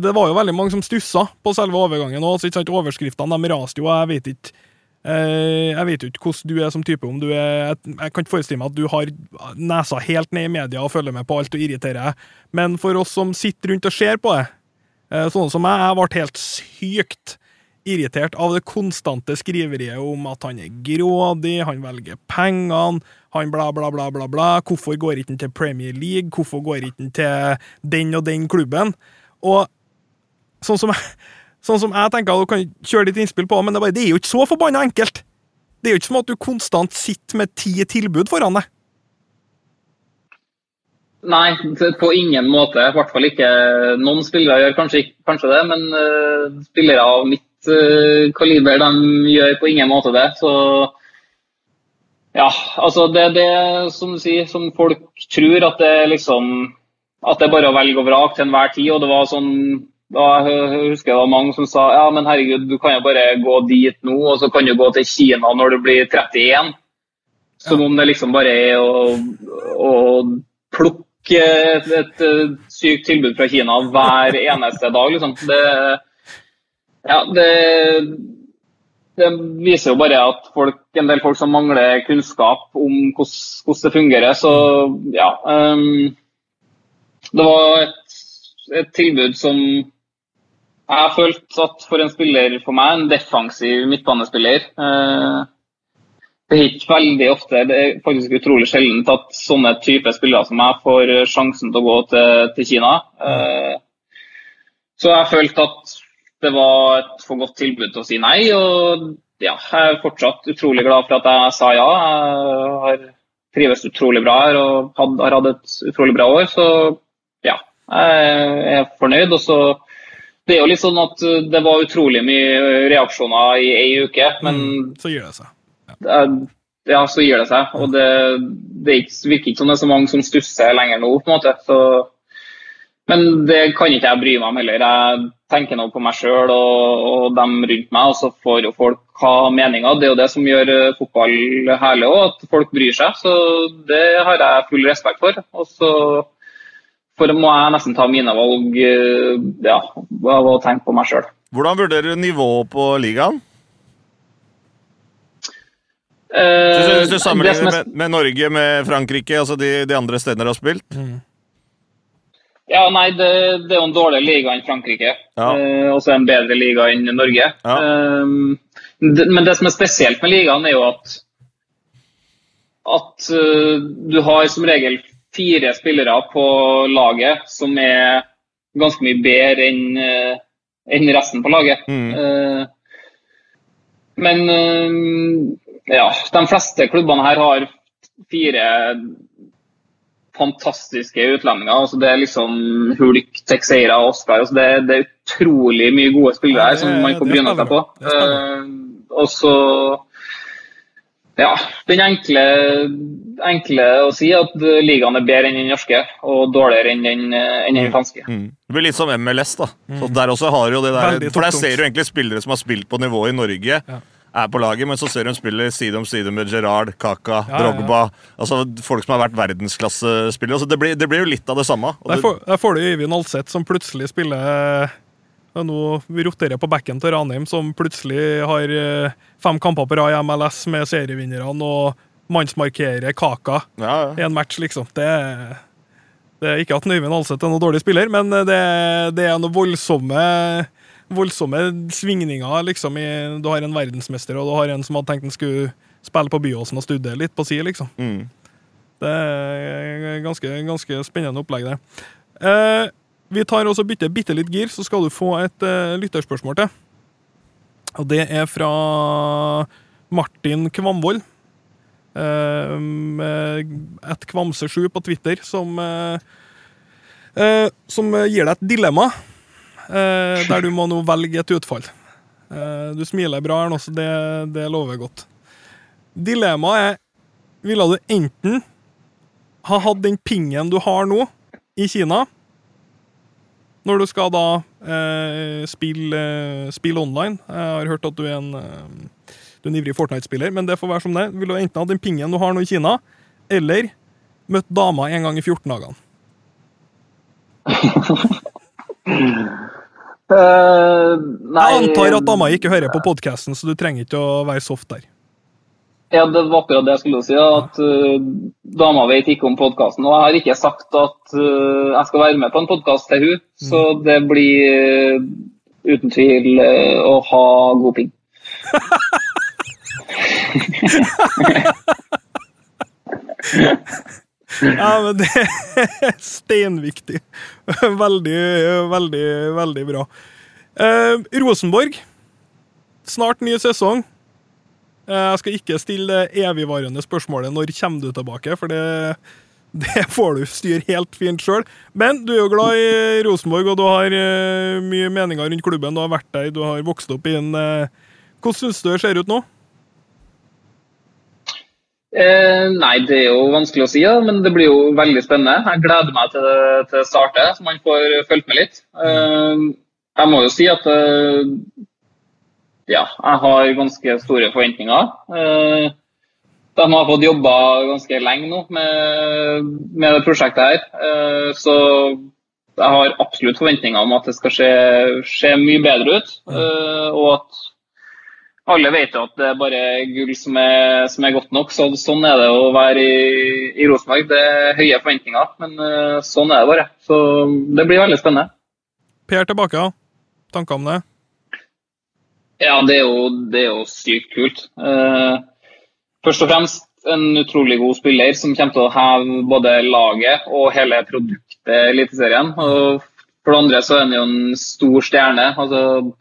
det var jo veldig mange som stussa på selve overgangen. og Overskriftene de raste jo. Jeg vet ikke jeg vet jo ikke hvordan du er som type. om du er, Jeg kan ikke forestille meg at du har nesa helt ned i media og følger med på alt og irriterer deg, men for oss som sitter rundt og ser på det, sånne sånn som meg, jeg ble helt sykt irritert av det konstante skriveriet om at han er grådig, han velger pengene, han bla, bla, bla, bla, bla. Hvorfor går ikke han til Premier League? Hvorfor går ikke han til den og den klubben? Og sånn som jeg Sånn som jeg tenker, Du kan kjøre litt innspill på men det bare, det er jo ikke så forbanna enkelt. Det er jo ikke som at du konstant sitter med ti tilbud foran deg. Nei, på ingen måte. I hvert fall ikke Noen spillere gjør kanskje, kanskje det, men uh, spillere av mitt uh, kaliber de gjør på ingen måte det. Så ja, altså det er det som sier, som folk tror, at det er liksom at det er bare å velge og vrake til enhver tid. og det var sånn da jeg husker det var mange som sa ja, men herregud, du kan jo bare gå dit nå, og så kan du gå til Kina når du blir 31. Som om det liksom bare er å, å plukke et, et, sykt tilbud fra Kina hver eneste dag, liksom. Det, ja, det, det viser jo bare at folk, en del folk som mangler kunnskap om hvordan det fungerer. Så ja. Um, det var et, et tilbud som jeg har følt at for en spiller for meg, en defensiv midtbanespiller eh, Det er ikke veldig ofte, det er faktisk utrolig sjeldent at sånne typer spillere som meg får sjansen til å gå til, til Kina. Eh, så jeg har følt at det var et for godt tilbud til å si nei. og ja, Jeg er fortsatt utrolig glad for at jeg sa ja. Jeg har trives utrolig bra her og har hatt et utrolig bra år. Så ja, jeg er fornøyd. og så det er jo litt sånn at uh, det var utrolig mye reaksjoner i ei uke, men mm, Så gjør det seg. Ja. ja, så gir det seg. Og det, det virker ikke som det er så mange som stusser lenger nå, på en måte. Så, men det kan ikke jeg bry meg om heller. Jeg tenker nå på meg sjøl og, og, dem rundt meg, og så får jo folk ha meninger. Det er jo det som gjør eh, fotball herlig òg, at folk bryr seg. Så det har jeg full respekt for. Og så for må jeg nesten ta mine valg eh, ja, av å tenke på meg sjøl. Hvordan vurderer du nivået på ligaen? Eh, Hvis du sammenligner med, med, Norge, med Frankrike, altså de, de andre stedene dere har spilt? Mm. Ja, nei, det, det, er jo en dårligere liga enn Frankrike. Ja. Eh, og så en bedre liga enn Norge. Ja. Eh, det, men det som er spesielt med ligaen, er jo at at uh, du har som regel fire spillere på laget som er ganske mye bedre enn uh, enn resten på laget. Mm. Uh, men ja, de fleste klubbene her har fire fantastiske utlendinger. Altså, det er liksom Hulk, Texeira og Oscar. Altså, det, det, er utrolig mye gode spillere her som man får bryne seg på. Og så ja, den enkle, enkle å si at ligaen er bedre enn den norske og dårligere enn den, enn den mm. franske. Mm. Det blir litt som MLS, da. Så der også har jo det der, for der ser du egentlig spillere som har spilt på nivå i Norge. Ja er på laget, men så ser hun spiller side om side med Gerard, Kaka, ja, Drogba. Ja, ja. Altså Folk som har vært verdensklassespillere. Altså, det, blir, det blir jo litt av det samme. Der får, der får du Øyvind Alseth, som plutselig spiller Nå roterer på backen til Ranheim, som plutselig har eh, fem kamper på rad i MLS med serievinnerne og mannsmarkerer Kaka i en match, liksom. Det, det er ikke at Øyvind Alseth er noen dårlig spiller, men det, det er noen voldsomme voldsomme svingninger. liksom i, Du har en verdensmester, og du har en som hadde tenkt han skulle spille på Byåsen og studere litt på si, liksom. Mm. Det er ganske, ganske spennende opplegg, det. Eh, vi tar også bytter bitte litt gir, så skal du få et uh, lytterspørsmål til. Og det er fra Martin Kvamvold. Uh, et Kvamse7 på Twitter, som, uh, eh, som gir deg et dilemma. Eh, der du må nå velge et utfall. Eh, du smiler bra her nå, så det, det lover godt. Dilemmaet er Ville du enten ha hatt den pingen du har nå, i Kina, når du skal da eh, spille, spille, online Jeg har hørt at du er en, eh, du er en ivrig Fortnite-spiller, men det får være som det. Vil du enten ha den pingen du har nå i Kina, eller møtt dama en gang i 14 dagene? <laughs> Uh, jeg antar at dama ikke hører på podkasten, så du trenger ikke å være soft der. Ja, det var akkurat det jeg skulle si. At uh, dama vet ikke om podkasten. Og jeg har ikke sagt at uh, jeg skal være med på en podkast til hun, mm. så det blir uh, uten tvil å ha god ping. <laughs> Ja, men det er steinviktig. Veldig, veldig, veldig bra. Eh, Rosenborg. Snart ny sesong. Eh, jeg skal ikke stille det evigvarende spørsmålet når kommer du tilbake, for det, det får du styre helt fint sjøl. Men du er jo glad i Rosenborg, og du har uh, mye meninger rundt klubben. Du har vært der, du har vokst opp i den. Uh, hvordan syns du det ser ut nå? Eh, nei, det er jo vanskelig å si, ja, men det blir jo veldig spennende. Jeg gleder meg til det starter, så man får fulgt med litt. Eh, jeg må jo si at eh, ja, jeg har ganske store forventninger. Eh, de har fått jobba ganske lenge nå med, med det prosjektet her. Eh, så jeg har absolutt forventninger om at det skal se, se mye bedre ut. Eh, og at alle vet jo at det er bare gull som er, som er godt nok. Så, sånn er det å være i, i Rosenborg. Det er høye forventninger, men sånn er det bare. Så det blir veldig spennende. Per tilbake, tanker om det? Ja, det er jo, det er jo sykt kult. Uh, først og fremst en utrolig god spiller som kommer til å heve både laget og hele produktet Eliteserien. Og for det andre så er han jo en stor stjerne. altså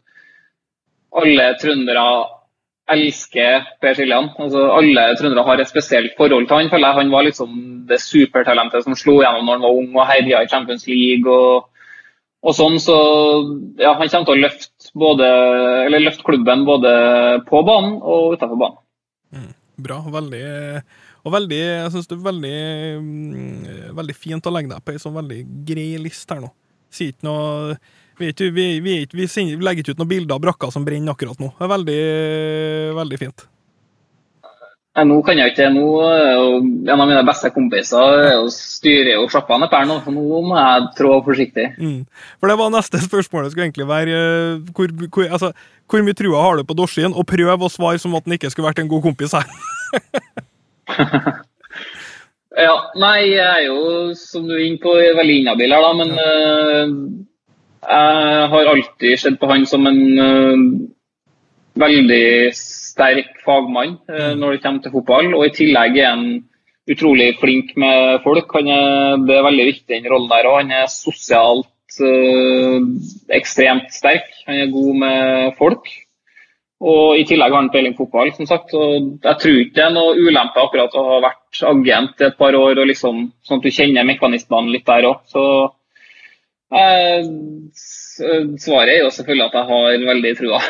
alle trøndere elsker Per Siljan. Altså, alle trøndere har et spesielt forhold til han. føler jeg. Han var liksom det supertalentet som slo gjennom når han var ung og herja i Champions League. og, og sånn, så ja, Han kommer til å løfte, både, løfte, klubben både på banen og utenfor banen. Mm. bra. Veldig Og veldig, jeg synes det er veldig, mm, veldig fint å legge deg på ei sånn veldig grei list her nå. Sier ikke noe vi, vi, vi, vi, vi legger ikke ut noen bilder av brakka som brenner akkurat nå. Det er veldig, veldig fint. Nei, nå kan jeg ikke det. Nå er en av mine beste kompiser er jo- styrer jo sjappa nede per nå, så nå må jeg trå forsiktig. Mm. For det var neste spørsmål. Det skulle egentlig være eh, hvor, hvor, altså, hvor mye trua har du på Dorsin? Og prøv å svare som at han ikke skulle vært en god kompis her. <laughs> Ja, nei, jeg er jo, som du er inne på, veldig inhabil her, da, men eh, jeg har alltid sett på han som en uh, veldig sterk fagmann eh, når det kommer til fotball, og i tillegg er han utrolig flink med folk. Er, det er veldig viktig, den rollen der òg. Han er sosialt eh, ekstremt sterk. Han er god med folk. Og i tillegg har han peiling på fotball, som sagt. Og jeg tror ikke det er noe ulempe akkurat å ha vært agent i et par år, og liksom, sånn at du kjenner mekanismene litt der òg. Så eh, s- svaret er jo selvfølgelig at jeg har veldig trua.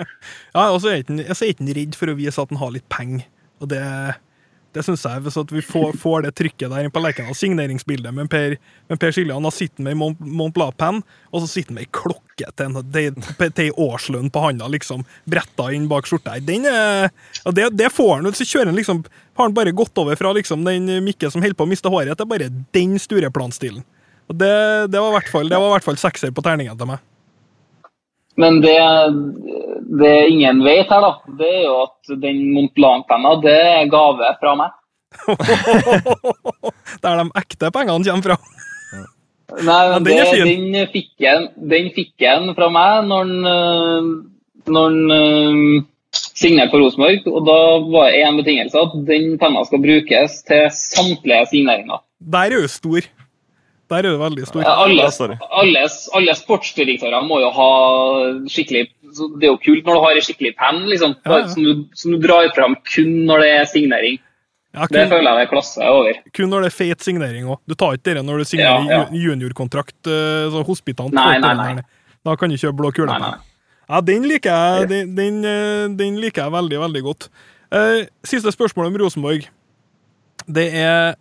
<laughs> Ja, og så er han- så ikke redd for å vise at han har litt penger. Og det, det syns jeg, hvis vi får, får det trykket der på Lerkendal, signeringsbildet med Per, med per Siljan, da sitter han med Mont, Mont Blanc-penn, og så sitter han med ei klokke en til ei årslønn på handa, liksom, bretta inn bak skjorta. Den er, det, det får han, så kjører han liksom Har han bare gått over fra liksom den Mikke som holder på å miste håret, til bare den Stureplan-stilen. Det, det var i hvert fall, det var i hvert fall sekser på terningen til meg. Men det, det ingen vet her, da, det er jo at den Mont Blanc-penna det er gave fra meg. <laughs> Der de ekte pengene kommer fra. Nei, Ja, men den det, den, fikk jeg, den fikk jeg fra meg når han, øh, når øh, signerte for Rosenborg. Og da var det én betingelse, at den penna skal brukes til samtlige signeringer. Der er du stor. Der er du veldig stor. Ja, Alle, alle, alle sportsdirektører må jo ha skikkelig Det er jo kult når du har en skikkelig penn liksom, Ja, ja. Som, du, som du drar fram kun når det er signering. Ja, Det føler jeg det er klasse over. kun når det er feit signering òg. Du tar ikke det når du signerer Ja, ja. juniorkontrakt. eh, Så hospitant. Nei, nei, nei. Da kan du kjøpe blå kule Nei, nei. Ja, den liker jeg, den, den, eh, den liker jeg veldig, veldig godt. Eh, siste spørsmål om Rosenborg. Det er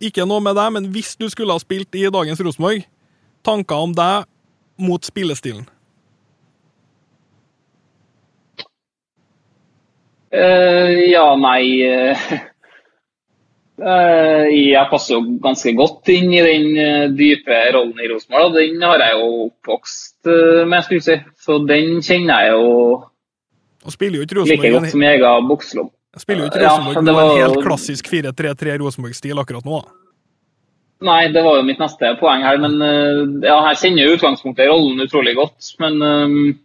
ikke noe med deg, men hvis du skulle ha spilt i dagens Rosenborg, tanker om deg mot spillestilen? Uh, ja, nei uh, <laughs> Jeg passer jo ganske godt inn i den dype rollen i Rosenborg. Den har jeg jo oppvokst med, skulle jeg si. Så den kjenner jeg jo like godt som jeg egen bukselom. spiller jo ikke Rosenborg ja, var en helt klassisk 4-3-3 Rosenborg-stil akkurat nå. Nei, det var jo mitt neste poeng her. Men eh, ja, her kjenner jeg i utgangspunktet rollen utrolig godt. Men um,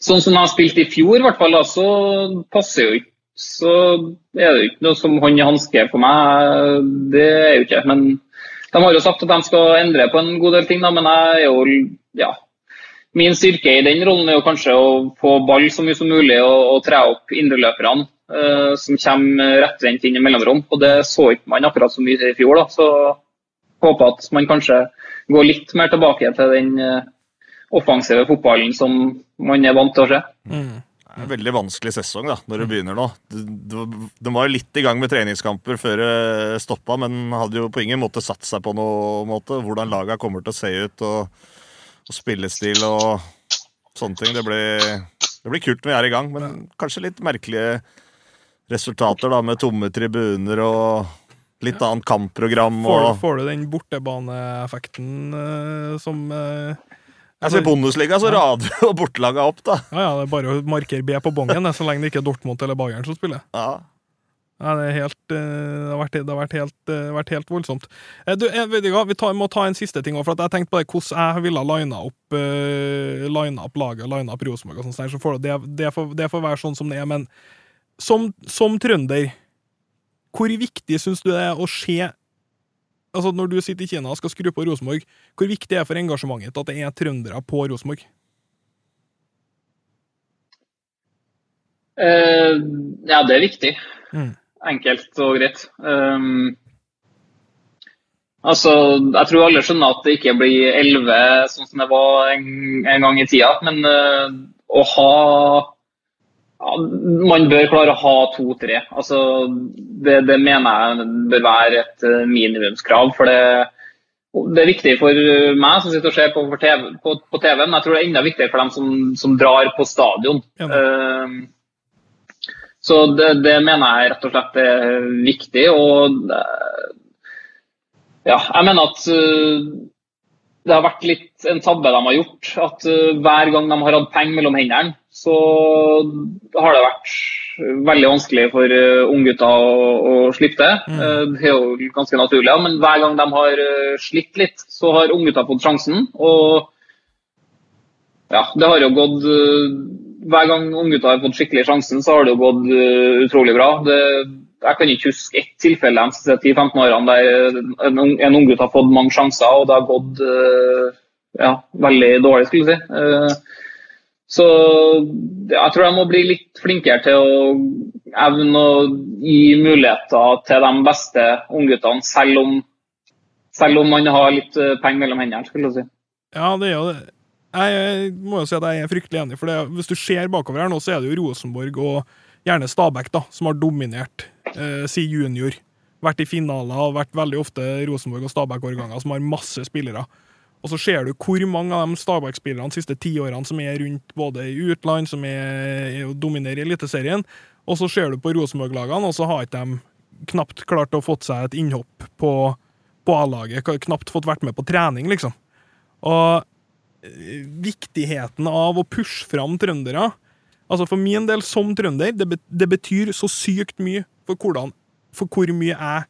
sånn som jeg har spilt i fjor, i hvert fall, da, så passer jo ikke Så er det jo ikke noe som hånd i hanske for meg. Det er jo ikke. Men de har jo sagt at de skal endre på en god del ting, da, men jeg er jo ja. Min styrke i den rollen er jo kanskje å få ball så mye som mulig og, og tre opp indreløperne uh, som kommer rettvendt inn i mellomrom. Og det så ikke man akkurat så mye i fjor. da, Så håper at man kanskje går litt mer tilbake til den uh, offensive fotballen som man er vant til å se. Mm. Det er en veldig vanskelig sesong da, når det begynner nå. De var jo litt i gang med treningskamper før det stoppa, men hadde jo på ingen måte satt seg på noe måte. Hvordan laga kommer til å se ut, og, og spillestil og sånne ting. Det blir, det blir kult når vi er i gang, men kanskje litt merkelige resultater da, med tomme tribuner og litt annet kampprogram. Får, Og, får du den bortebaneeffekten uh, som uh, altså, I Bundesliga så rader jo bortelaga opp, da. Ja, ja, det er bare å markere B på bongen, så lenge det ikke er Dortmund eller Bayern som spiller. Ja. Ja, det, er helt, eh, det, har vært, det har vært helt, eh, vært helt voldsomt. Eh, Du, vet ikke, vi tar, må ta en siste ting òg, for jeg tenkte på det, hvordan jeg ville lina opp, uh, line laget, line opp Rosenborg og sånt, så får det, det, får, det får være sånn som det er. Men som, som trønder, hvor viktig syns du det er å se Altså Når du sitter i Kina og skal skru på Rosenborg, hvor viktig er det for engasjementet at det er trøndere på Rosenborg? Uh, ja, det er viktig. Mm. Enkelt og greit. Um, altså, jeg tror alle skjønner at det ikke blir 11 sånn som det var en, en gang i tida. Men uh, å ha ja, man bør klare å ha to-tre. Altså, det, det, mener jeg bør være et eh, minimumskrav. for det, det er viktig for meg som sitter og ser på, TV, på, på TV men Jeg tror det er enda viktigere for dem som, som drar på stadion. Ja. Uh, så det, det, mener jeg rett og slett er viktig. og ja, jeg mener at uh, det har vært litt en tabbe de har gjort. At uh, hver gang de har hatt penger mellom hendene, så har det vært veldig vanskelig for uh, unggutter å, å slippe det. Mm. Det er jo ganske naturlig. Ja. Men hver gang de har slitt litt, så har unggutter fått sjansen. Og ja, det har jo gått Hver gang unggutter har fått skikkelig sjansen, så har det jo gått utrolig bra. Det, jeg kan ikke huske ett tilfelle de siste 10-15 årene der en, en unggutt har fått mange sjanser, og det har gått ja, veldig dårlig, skulle jeg si. Så jeg tror jeg må bli litt flinkere til å evne å gi muligheter til de beste ungguttene, selv, selv om man har litt eh, penger mellom hendene. skulle jeg si. Ja, det er jo det. Jeg må jo si at jeg er fryktelig enig. for det, Hvis du ser bakover her nå, så er det jo Rosenborg og gjerne Stabæk da, som har dominert eh, si junior. Vært i finaler og vært veldig ofte Rosenborg og Stabæk-årganger som har masse spillere. Og så ser du hvor mange av de Stabæk-spillerne de siste ti årene som er rundt både i utland, som er, er dominerer Eliteserien, og så ser du på Rosenborg-lagene, og så har ikke de knapt klart å fått seg et innhopp på, på A-laget. Knapt fått vært med på trening, liksom. Og viktigheten av å pushe fram trøndere Altså For min del, som trønder, det, betyr så sykt mye for, hvordan, for hvor mye jeg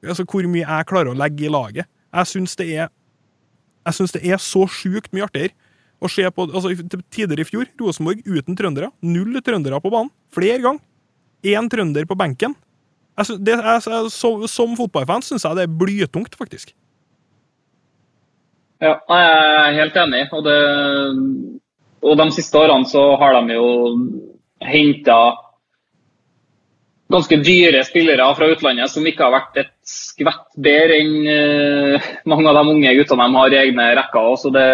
Altså hvor mye jeg klarer å legge i laget. Jeg syns det er jeg syns det er så sjukt mye artigere å se på altså, Tidligere i fjor, Rosenborg uten trøndere. Null trøndere på banen. Flere ganger. Én trønder på benken. Jeg, det, jeg, så, som fotballfan syns jeg det er blytungt, faktisk. Ja, jeg er helt enig. Og, det, og de siste årene så har de jo henta ganske dyre spillere fra utlandet som ikke har vært et skvett bedre enn uh, mange av de unge guttene de har i egne rekker. Så det,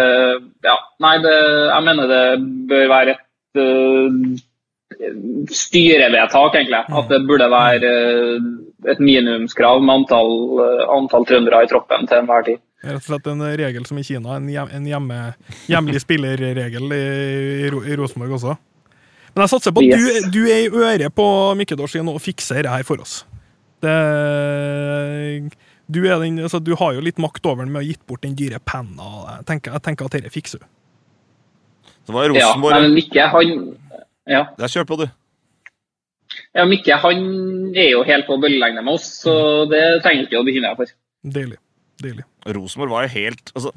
ja, nei, det, jeg mener det bør være et uh, styrevedtak, egentlig. Mm. At det burde være uh, et minimumskrav med antall, antall trøndere i troppen til enhver tid. Rett og slett en regel som i Kina, en, hjem, en hjemme, hjemlig spillerregel i, i, i Rosenborg også. Men jeg satser på at yes. du, du, er i øret på Mikkedås og fikser det her for oss. Det, du, den, altså, du, har jo litt makt over den med å ha gitt bort den dyre penna. Jeg tenker, jeg tenker at dette fikser du. Det var Rosenborg Ja, men Mikke, han ja. Der kjør på, du. Ja, Mikke han er jo helt på bølgelengde med oss, så det trenger ikke å bekymre deg for. Deilig. Deilig. Rosenborg var jo helt altså,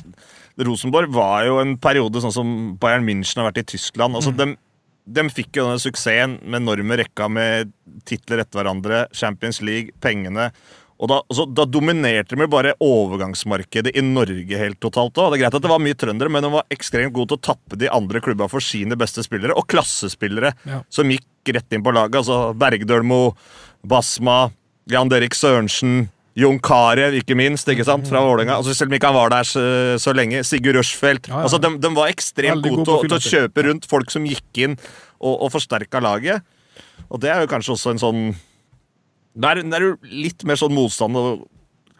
Rosenborg var jo en periode sånn som Bayern München har vært i Tyskland. altså mm. de de fikk jo denne suksessen med enorme rekka med titler etter hverandre, Champions League, pengene. Og da, altså, da dominerte de bare overgangsmarkedet i Norge helt totalt òg. Det er greit at det var mye trøndere, men de var ekstremt gode til å tappe de andre klubba for sine beste spillere, og klassespillere ja. som gikk rett inn på laget. Altså Bergdølmo, Basma, Jan Derek Sørensen Jon Carew, ikke minst, ikke sant, fra Vålerenga. Altså, selv om ikke han var der så, så lenge. Sigurd Rushfeldt. Ja, ja. Altså, de, de, var ekstremt gode til, til, å kjøpe rundt folk som gikk inn og, og forsterka laget. Og det er jo kanskje også en sånn Da er jo litt mer sånn motstand og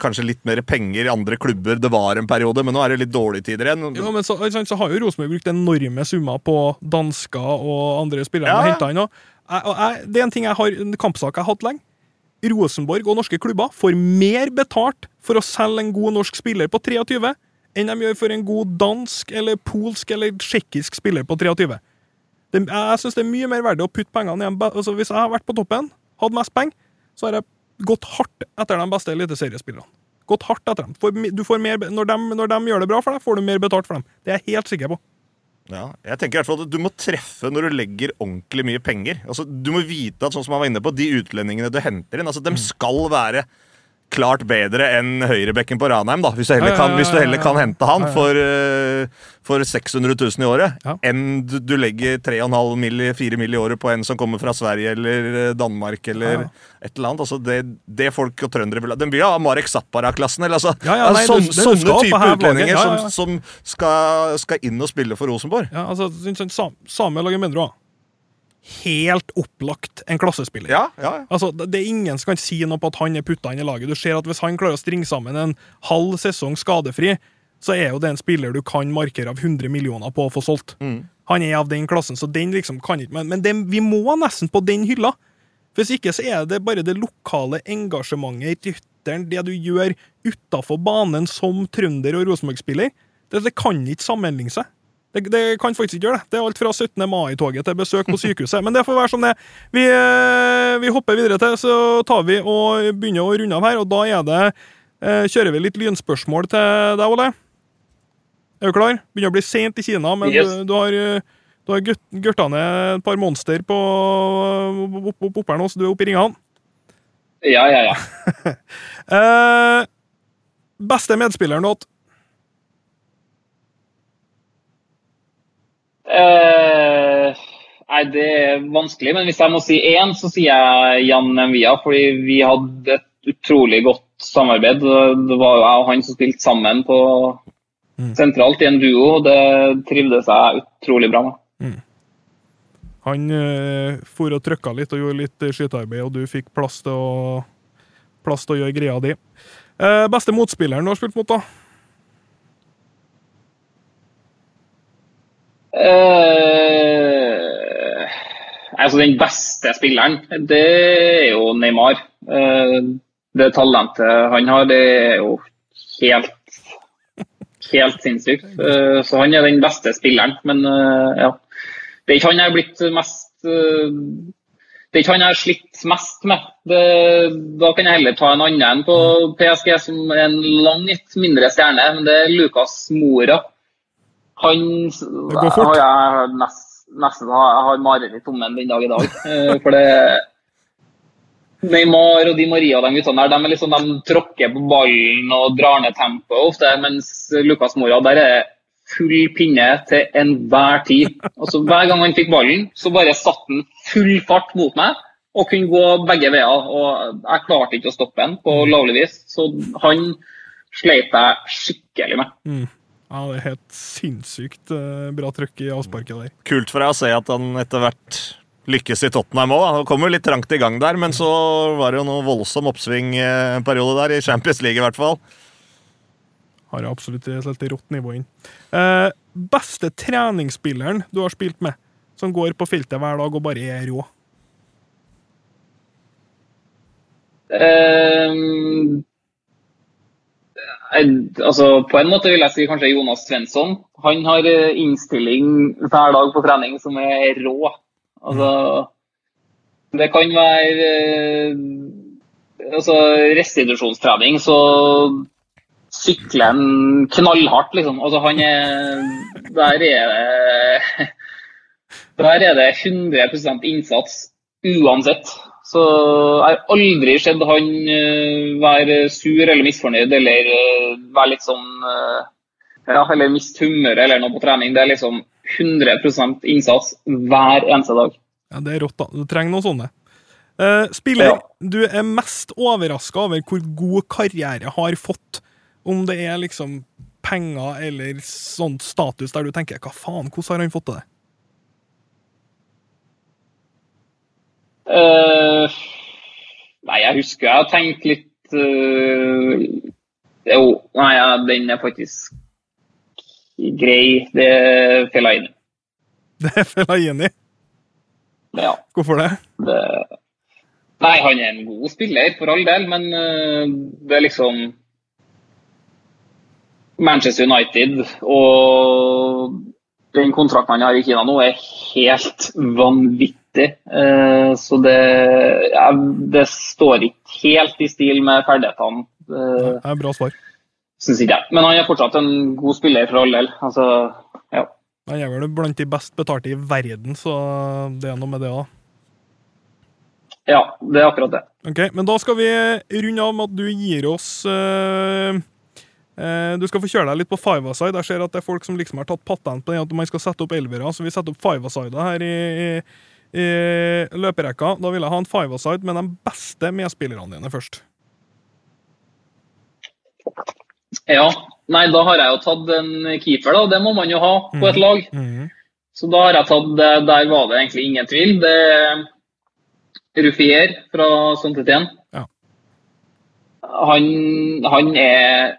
kanskje litt mer penger i andre klubber. Det var en periode, men nå er det litt dårlige tider igjen. Ja, men så, så har jo Rosenborg brukt enorme summer på dansker og andre spillere. Ja. Inn, og jeg, og jeg, det er en ting jeg har, en kampsak jeg har hatt lenge. Rosenborg og norske klubber får mer betalt for å selge en god norsk spiller på 23 enn de gjør for en god dansk eller polsk eller tsjekkisk spiller på 23. Det, jeg syns det er mye mer verdt å putte pengene i altså, Hvis jeg har vært på toppen, hatt mest penger, så har jeg gått hardt etter de beste eliteseriespillerne. Gått hardt etter dem. For, mer, når, de, når de gjør det bra for deg, får du mer betalt for dem. Det er jeg helt sikker på. Ja, jeg tenker i hvert fall at Du må treffe når du legger ordentlig mye penger. Altså, du må vite at sånn som han var inne på, de utlendingene du henter inn, altså, de skal være klart bedre enn høyrebekken på Ranheim, da, hvis du heller kan, du heller kan hente han for, uh, for 600 000 i året, ja. enn du, du legger 3,5 mill. 4 mill. i året på en som kommer fra Sverige eller eh, Danmark eller ja. et eller annet. Altså det, det folk og trøndere vil ha. Den vil ha Marek Zappara-klassen. eller Altså, ja, nei, sånne, det, det sånne type utlendinger som, som skal, skal, inn og spille for Rosenborg. Ja, altså, Samuel Lagemendro helt opplagt en klassespiller. Ja, ja, ja. Altså, det er Ingen som kan si noe på at han er putta inn i laget. Du ser at Hvis han klarer å stringe sammen en halv sesong skadefri, så er jo det en spiller du kan markere av 100 millioner på å få solgt. Han er av den klassen, så den liksom kan ikke Men, men det, vi må nesten på den hylla. Hvis ikke så er det bare det lokale engasjementet, i rytteren, det du gjør utafor banen som trønder og Rosenborg-spiller. Det, det kan ikke sammenligne seg. Det, det kan faktisk ikke gjøre det. Det er alt fra 17. mai-toget til besøk på sykehuset. Men det får være som det. Vi, eh, vi hopper videre til, så tar vi og begynner å runde av her, og da er det eh, Kjører vi litt lynspørsmål til deg, Ole? Er du klar? Begynner å bli sent i Kina, men Yes. du, du har du har gørta ned et par monster på opp, opp, opp her nå, så du er oppe i ringene. Ja, ja, ja. <laughs> Eh, beste medspilleren du har hatt? Eh, nei, det er vanskelig, men hvis jeg må si én, så sier jeg Jan Envia. Fordi vi hadde et utrolig godt samarbeid. Det var jo jeg og han som spilte sammen på sentralt i en duo. og Det trivdes jeg utrolig bra med. Han eh, for og trykka litt og gjorde litt skytearbeid, og du fikk plass til å, plass til å gjøre greia di. Eh, beste motspilleren du har spilt mot, da? Eh, altså Den beste spilleren, det er jo Neymar. Eh, det talentet han har, det er jo helt helt sinnssykt. Eh, så han er den beste spilleren. Men ja. Det er ikke han jeg har blitt mest Det er ikke han jeg har slitt mest med. Det, da kan jeg heller ta en annen på PSG, som er en langt mindre stjerne. Men det er Lucas Mora. Han går fort. har jeg nest, nesten jeg har mareritt om den den dag i dag. <laughs> Eh, For det Neymar og Di Maria de guttene der, de, liksom, de tråkker på ballen og drar ned tempoet ofte, mens Lucas Mora der er full pinne til enhver tid. Altså, hver gang han fikk ballen, så bare satt han full fart mot meg og kunne gå begge veier. og Jeg klarte ikke å stoppe han på lovlig vis, så han sleit jeg skikkelig med. Ja, Det er helt sinnssykt eh, bra trøkk i avsparket der. Kult for deg å se at han etter hvert lykkes i Tottenham òg. Han kom jo litt trangt i gang der, men så var det jo noe voldsom oppsving eh, der, i Champions League i hvert fall. Har jeg absolutt helt rått nivå inn. Eh, beste treningsspilleren du har spilt med, som går på feltet hver dag og bare er rå? Ehm, jeg- altså, på en måte vil jeg si kanskje Jonas Svensson. Han har eh, innstilling hver dag på trening som er rå. Altså, det kan være eh, altså, restitusjonstrening, så sykler han knallhardt, liksom. Altså, han er Der er det <laughs> Der er det 100 innsats uansett. Så jeg har aldri sett han eh, være sur eller misfornøyd eller eh, være litt sånn eh, ja, Eller miste humøret eller noe på trening. Det er liksom 100% innsats hver eneste dag. Ja, Det er rått, da. Du trenger noen sånne. Eh, spiller Ja. du er mest overraska over hvor god karriere har fått. Om det er liksom penger eller sånn status der du tenker hva faen, hvordan har han fått til det? Eh, nei, jeg husker jeg har tenkt litt uh, Jo, nei, den er faktisk grei. Det er Fellaini. <laughs> Det er Fellaini. Ja. Hvorfor det? Det, nei, han er en god spiller, for all del, men uh, det er liksom Manchester United og den kontrakten han har i Kina nå, er helt vanvittig. Eh, så det, ja, det står ikke helt i stil med ferdighetene, uh, Det er bra svar. syns ikke jeg. Men han er fortsatt en god spiller, for all del. Altså, ja. Han er vel blant de best betalte i verden, så det er noe med det òg. ja, det er akkurat det. Ok, men da skal vi runde av med at du gir oss eh, eh, Du skal få kjøre deg litt på five-a-side. Jeg ser at det er folk som liksom har tatt patent på det at man skal sette opp elvere, så vi setter opp five-a-side her i, i, i løperekka. Da vil jeg ha en five-a-side med de beste medspillerne dine først. Ja, nei, da har jeg jo tatt en keeper, da. Det må man jo ha på et lag. Mm. Så da har jeg tatt Der var det egentlig ingen tvil. Det er Ruffier fra Saint-Étienne. Ja. Han, han er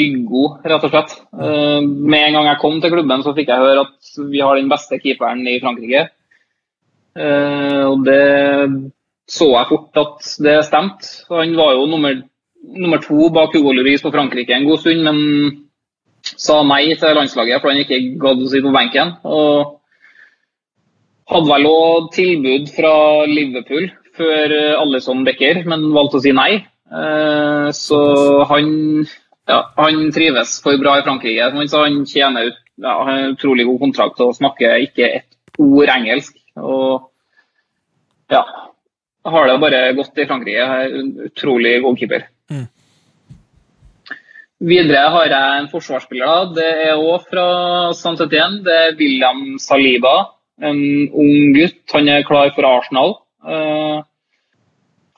styggod, rett og slett. Eh, med en gang jeg kom til klubben, så fikk jeg høre at vi har den beste keeperen i Frankrike. Eh, og det så jeg fort at det stemte. Han var jo nummer, nummer to bak Hugo Lloris på Frankrike en god stund, men sa nei til landslaget fordi han ikke gadd å sitte på benken. Og hadde vel òg tilbud fra Liverpool før Alison Becker, men valgte å si nei. Eh, så han, ja, han trives for bra i Frankrike. Han tjener ut ja, en utrolig god kontrakt og snakker ikke et ord engelsk. Og ja, har det bare godt i Frankrike. En utrolig god keeper. Mm. Videre har jeg en forsvarsspiller. Det er òg fra Saint-Étienne. Det er William Saliba. En ung gutt. Han er klar for Arsenal. Uh,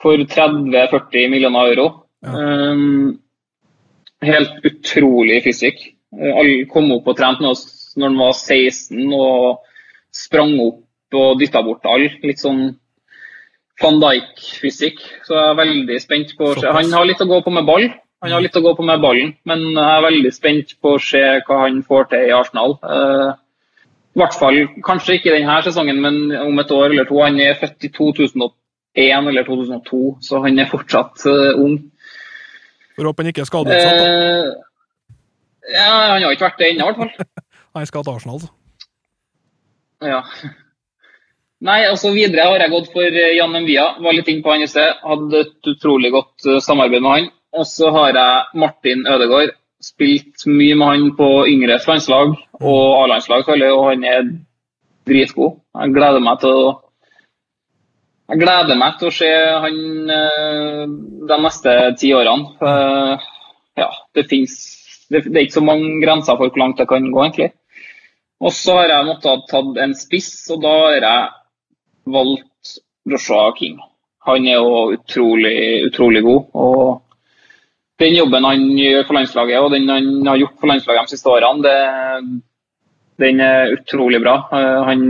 for 30-40 millioner euro. Ja. Um, helt utrolig fysikk. Uh, alle kom opp og trente med oss når han var 16 og sprang opp og dytta bort alle. Litt sånn van Dijk-fysikk. Så jeg er veldig spent på å se. Han har litt å gå på med ball. Han har litt å gå på med ballen, men jeg er veldig spent på å se hva han får til i Arsenal. Uh, I hvert fall, kanskje ikke denne sesongen, men om et år eller to. Han er født i 2001 eller 2002, så han er fortsatt uh, ung. For håper han ikke er skadeutsatt. Uh, ja, han har ikke vært det ennå, i hvert fall. <laughs> Han skal til Arsenal, altså. Ja. Nei, altså Videre har jeg gått for Jan Envia. Var litt inne på han i sted. Hadde et utrolig godt samarbeid med han. Og så har jeg Martin Ødegaard. Spilt mye med han på yngres landslag og A-landslag, og han er dritgod. Jeg gleder meg til å jeg gleder meg til å se han de neste ti årene. Ja, det, finnes, det, er ikke så mange grenser for hvor langt det kan gå, egentlig. Og så har jeg måttet tatt en spiss, og da har jeg valgt Joshua King. Han er jo utrolig, utrolig god. og den jobben han gjør for landslaget og den han har gjort for landslaget de siste årene, det, den er utrolig bra. Han,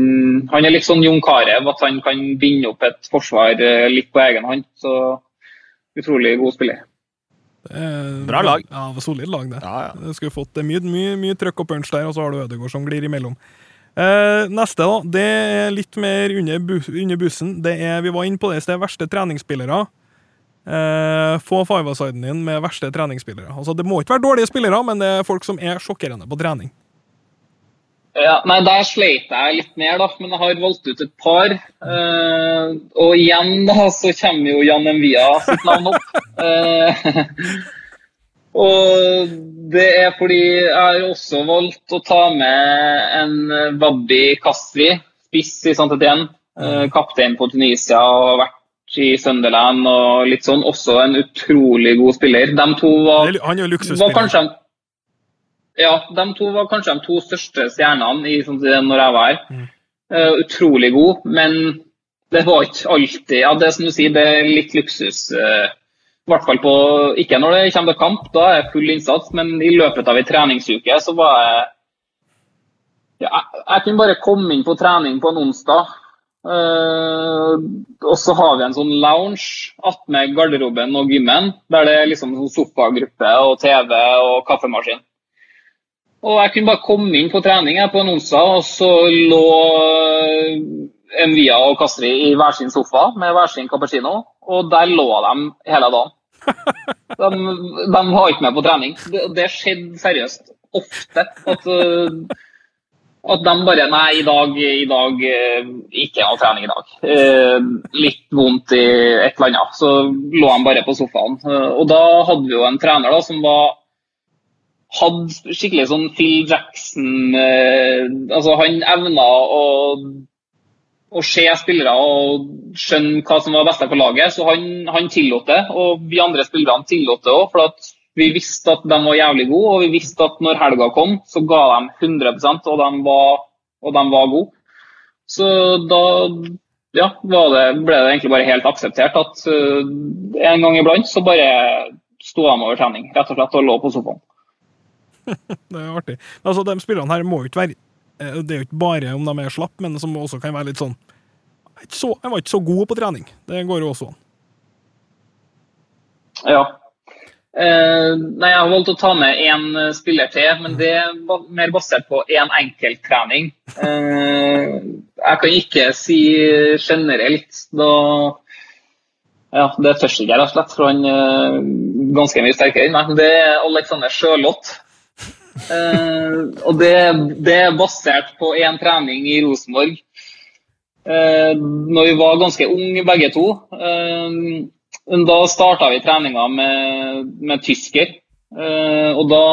han er litt sånn Jon Carew, at han kan binde opp et forsvar litt på egen hånd. Så utrolig god spiller. Bra lag. Ja, det var solid lag, det. Ja, ja. Du skulle fått det mye, mye, mye trøkk og punch der, og så har du Ødegaard som glir imellom. Eh, neste, da. Det er litt mer under, bu under bussen. Det er, vi var inne på det i sted, verste treningsspillere. Eh, få five-a-siden din med verste treningsspillere. Altså, det må ikke være dårlige spillere, men det er folk som er sjokkerende på trening. Ja, nei, Der sleit jeg litt mer, da, men jeg har valgt ut et par. Uh, og igjen da, så kommer jo Jan Envia sitt navn opp. Uh, og det er fordi jeg har også valgt å ta med en Wabbi Kastri, spiss i Saint-Étienne. Eh, kaptein på Tunisia og har vært i Sunderland og litt sånn. Også en utrolig god spiller. De to var, Han er jo luksusspiller. Ja, de to var kanskje de to største stjernene i sånn, når jeg var her. Mm. Uh, utrolig god, men det var ikke alltid ja, Det er som du sier, det er litt luksus. Uh, I hvert fall på Ikke når det kommer til kamp, da er det full innsats, men i løpet av ei treningsuke så var jeg ja, jeg, jeg kunne bare komme inn på trening på en onsdag. eh, og så har vi en sånn lounge attmed garderoben og gymmen, der det er liksom sånn sofagruppe og TV og kaffemaskin. Og jeg kunne bare komme inn på trening jeg, på en onsdag, og så lå eh, Envia og Kastri i hver sin sofa med hver sin cappuccino, og der lå de hele dagen. <laughs> De, de var ikke med på trening. Det, det skjedde seriøst ofte. At, eh, at de bare Nei, i dag, i dag eh, ikke noe trening i dag. Litt vondt i et eller annet. Så lå de bare på sofaen. Og da hadde vi jo en trener da, som var hadde skikkelig sånn Phil Jackson eh, Altså, han evna å, å se spillere og skjønne hva som var beste på laget, så han, han tillot det. Og vi andre spillerne tillot det òg, for vi visste at de var jævlig gode, og vi visste at når helga kom, så ga de 100% og de var, og de var gode. Så da ja, det, ble det egentlig bare helt akseptert at uh, en gang iblant så bare sto de over trening, rett og slett, og lå på sofaen. <laughs> Det er artig. Altså, De spillerne her må jo ikke være eh, Det er jo ikke bare om de er slapp, men som også kan være litt sånn Jeg, var ikke så god på trening. Det går jo også an. Ja. Eh, nei, Jeg har valgt å ta med én eh, spiller til, men det er mer basert på én enkelttrening. Eh, jeg kan ikke si generelt, da ja, Det tør ikke jeg rett og slett, for han er ganske mye sterkere enn meg. Det er Alexander Sjølott. Eh, og det, det er basert på én trening i Rosenborg. Uh, når vi var ganske unge begge to. Uh, da starta vi treninga med, med tysker. Uh, og da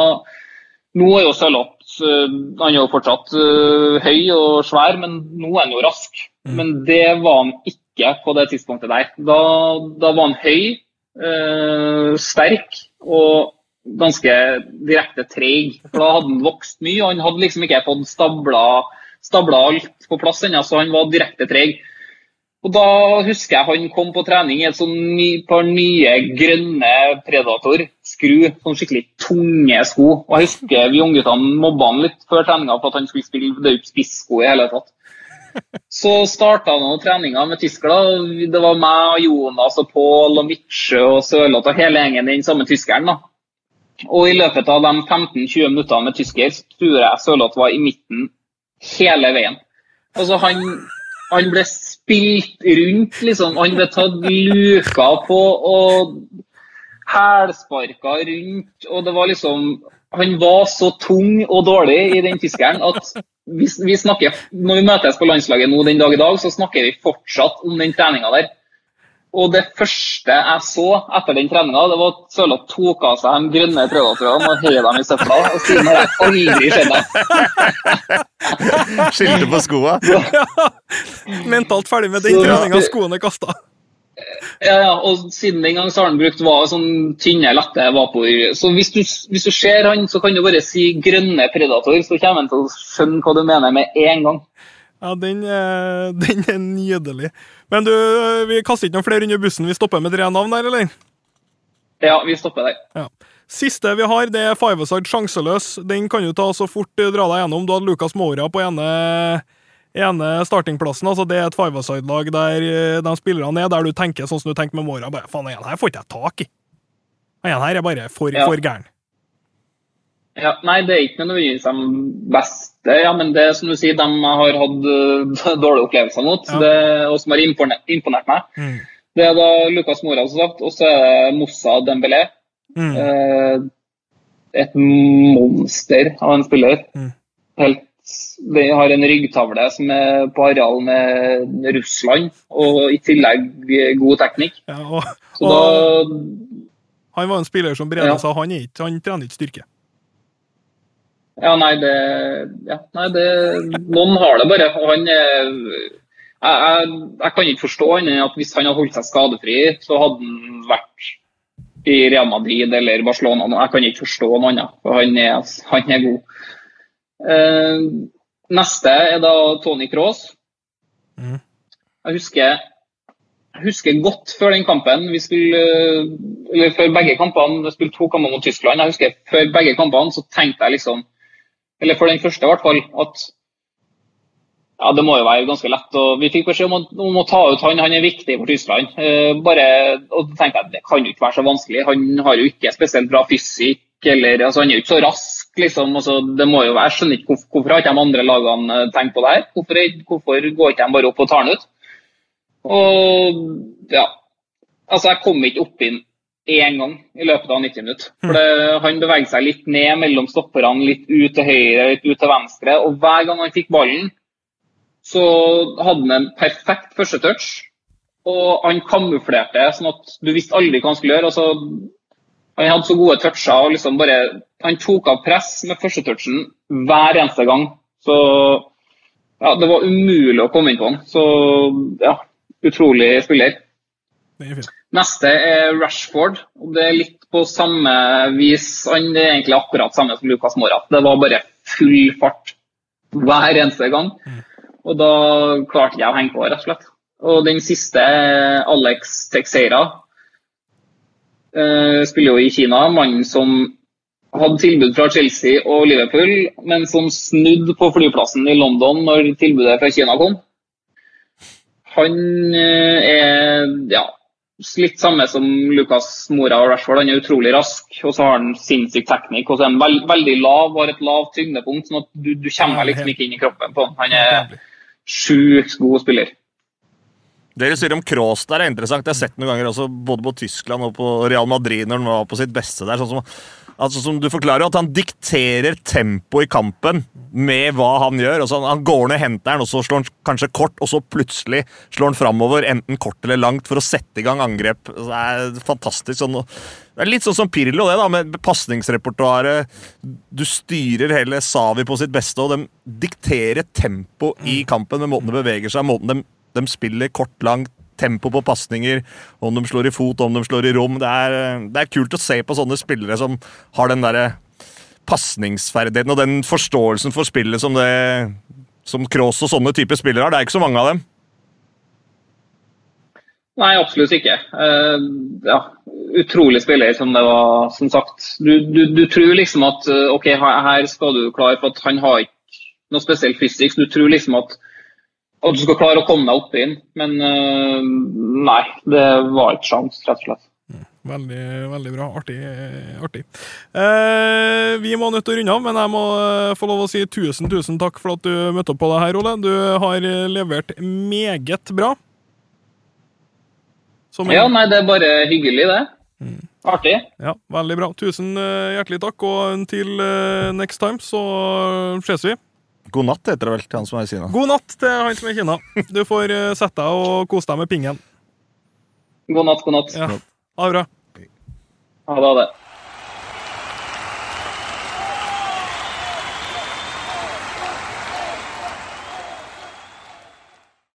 Nå er jo Sørloth Han er jo fortsatt høy og svær, men nå er han jo rask. Men det var han ikke på det tidspunktet der. Da, da var han høy, sterk og ganske direkte treig. For da hadde han vokst mye, og han hadde liksom ikke fått stabla, stabla alt på plass ennå, så han var direkte treig. Og Da husker jeg han kom på trening i et sånn ny, par nye grønne Predator skru. Sånn skikkelig tunge sko. Og Jeg husker vi ungguttene mobba han litt før treninga for at han skulle spille er spissko i hele tatt. Så starta han treninga med tyskere. Det var meg og Jonas og Pål og Mitsjø og Sørloth og hele gjengen den samme tyskeren. da. Og i løpet av de 15-20 minuttene med tysker, så tror jeg Sørloth var i midten hele veien. Altså, han, han ble spilt rundt, liksom. Han ble tatt luka på og hælsparka rundt. Og det var liksom Han var så tung og dårlig i den tyskeren at vi, vi snakker, når vi møtes på landslaget nå den dag i dag, så snakker vi fortsatt om den treninga der. Og det første jeg så etter den treninga, det var at Sørloth tok av seg de grønne predatorene og heiv dem i søpla. Og siden har jeg aldri sett dem. <laughs> Skilte på skoa. Mentalt ferdig med den treninga, skoene kasta. Ja, ja, og siden den gang så har han brukt var sånn tynne, lette vapor. Så hvis du, hvis du ser han, så kan du bare si grønne predator, så kommer han til å skjønne hva du mener med en gang. Ja, den er, <laughs> den er nydelig. Men du, vi kaster ikke noen flere under bussen. Vi stopper med tre navn der, eller? Ja, vi stopper der. Ja. Siste vi har, det er five aside sjanseløs. Den kan du ta så fort du drar deg gjennom. Du hadde Lucas Mora på ene, ene startingplassen. altså Det er et five aside lag der eh, de spillerne er der du tenker sånn som du tenker med Mora. bare, Faen, den her får ikke jeg tak i. Den her er bare for, Ja. for gæren. Ja, nei, det er ikke nødvendigvis de beste, ja, men det som du sier, de har hatt eh, <laughs> dårlige opplevelser mot, Ja. det, og som har imponert, imponert meg. Mm. Det er da Lucas Mora, som sagt, og så er det Moussa Dembélé. Mm. Eh, et monster av en spiller. Mm. Helt, de har en ryggtavle som er på areal med Russland, og i tillegg god teknikk. Ja, og, Så og da han var en spiller som Brede Ja. sa, han, ikke, han trener ikke styrke. Ja, nei, det, ja, nei, det Noen har det bare. og han er jeg, jeg, jeg kan ikke forstå annet enn at hvis han hadde holdt seg skadefri, så hadde han vært i Real Madrid eller Barcelona. Jeg kan ikke forstå noe annet, for han er, han er god. Eh, neste er da Tony Cross. Mm. Jeg husker, jeg husker godt før den kampen vi skulle, eller før begge kampene, vi spilte to kamper mot Tyskland. Jeg husker Før begge kampene så tenkte jeg liksom eller for den første i hvert fall, at ja, det må jo være ganske lett. og Vi fikk beskjed om, om å ta ut han, han er viktig for Tyskland. Eh, bare, og da tenkte jeg Det kan jo ikke være så vanskelig. Han har jo ikke spesielt bra fysikk. eller altså, Han er jo ikke så rask. liksom, altså, det må jo være, Jeg skjønner ikke hvorfor, hvorfor har ikke de andre lagene eh, tenkt på det her. Hvorfor, hvorfor går ikke de bare opp og tar han ut? Og ja, altså Jeg kom ikke opp inn én gang i løpet av 90 minutter. For det, Han beveget seg litt ned mellom stopperne, litt ut til høyre, litt ut til venstre. Og hver gang han fikk ballen, så hadde han en perfekt første touch. Og han kamuflerte sånn at du visste aldri hva han skulle gjøre. Altså, han hadde så gode toucher. og liksom bare, Han tok av press med første touchen hver eneste gang. Så ja, det var umulig å komme inn på han. Så ja, utrolig spiller. Er. Neste er Rashford. og Det er litt på samme vis. Han er egentlig akkurat samme som Lucas Mora. Det var bare full fart hver eneste gang. Og da klarte jeg å henge på, rett og slett. Og den siste Alex Texeira. Eh, spiller jo i Kina. Mannen som hadde tilbud fra Chelsea og Liverpool, men som snudde på flyplassen i London når tilbudet fra Kina kom. Han eh, er ja, litt samme som Lucas Mora og Rashford. Han er utrolig rask, og så har han sinnssyk teknikk. Og så er han veld, veldig lav har et lavt tyngdepunkt, sånn at du, du kommer liksom ikke inn i kroppen på han. Han er sjukt god spiller. Det du sier om Kroos der er interessant. Jeg har sett noen ganger også, både på Tyskland og på Real Madrid når han var på sitt beste der. sånn som Altså som du forklarer At han dikterer tempo i kampen med hva han gjør. Altså han går ned henteren, og så slår han kanskje kort, og så plutselig slår han framover, enten kort eller langt, for å sette i gang angrep. Det er fantastisk. Sånn, det er litt sånn som Pirlo, det, da, med pasningsrepertoaret. Du styrer hele Savi på sitt beste, og de dikterer tempo i kampen med måten de beveger seg, måten de, de spiller kort, langt tempo på pasninger, om de slår i fot, om de slår i rom. Det er, det er kult å se på sånne spillere som har den derre pasningsferdigheten og den forståelsen for spillet som det som Kroos og sånne typer spillere har. Det er ikke så mange av dem. Nei, absolutt ikke. Uh, ja, utrolig spiller, som det var som sagt. Du, du, du tror liksom at uh, ok, her skal du klare, for han har ikke noe spesiell fysikk. Du tror liksom at at du skal klare å komme deg opp inn. Men uh, nei, det var ikke sjans, rett og slett. Mm, veldig, veldig bra. Artig. artig. Eh, vi må nødt til å runde av, men jeg må eh, få lov å si tusen tusen takk for at du møtte opp på det her, Ole. Du har levert meget bra. Som Ja, nei, det er bare hyggelig, det. Mm. Artig. Ja, Veldig bra. Tusen hjertelig takk, og til next time så ses vi. God natt heter det vel til han som er i Kina. God natt til han som er i Kina. Du får uh, sette deg og kose deg med pingen. God natt, god natt. Ja. Ha det bra. Ha det. Ha det.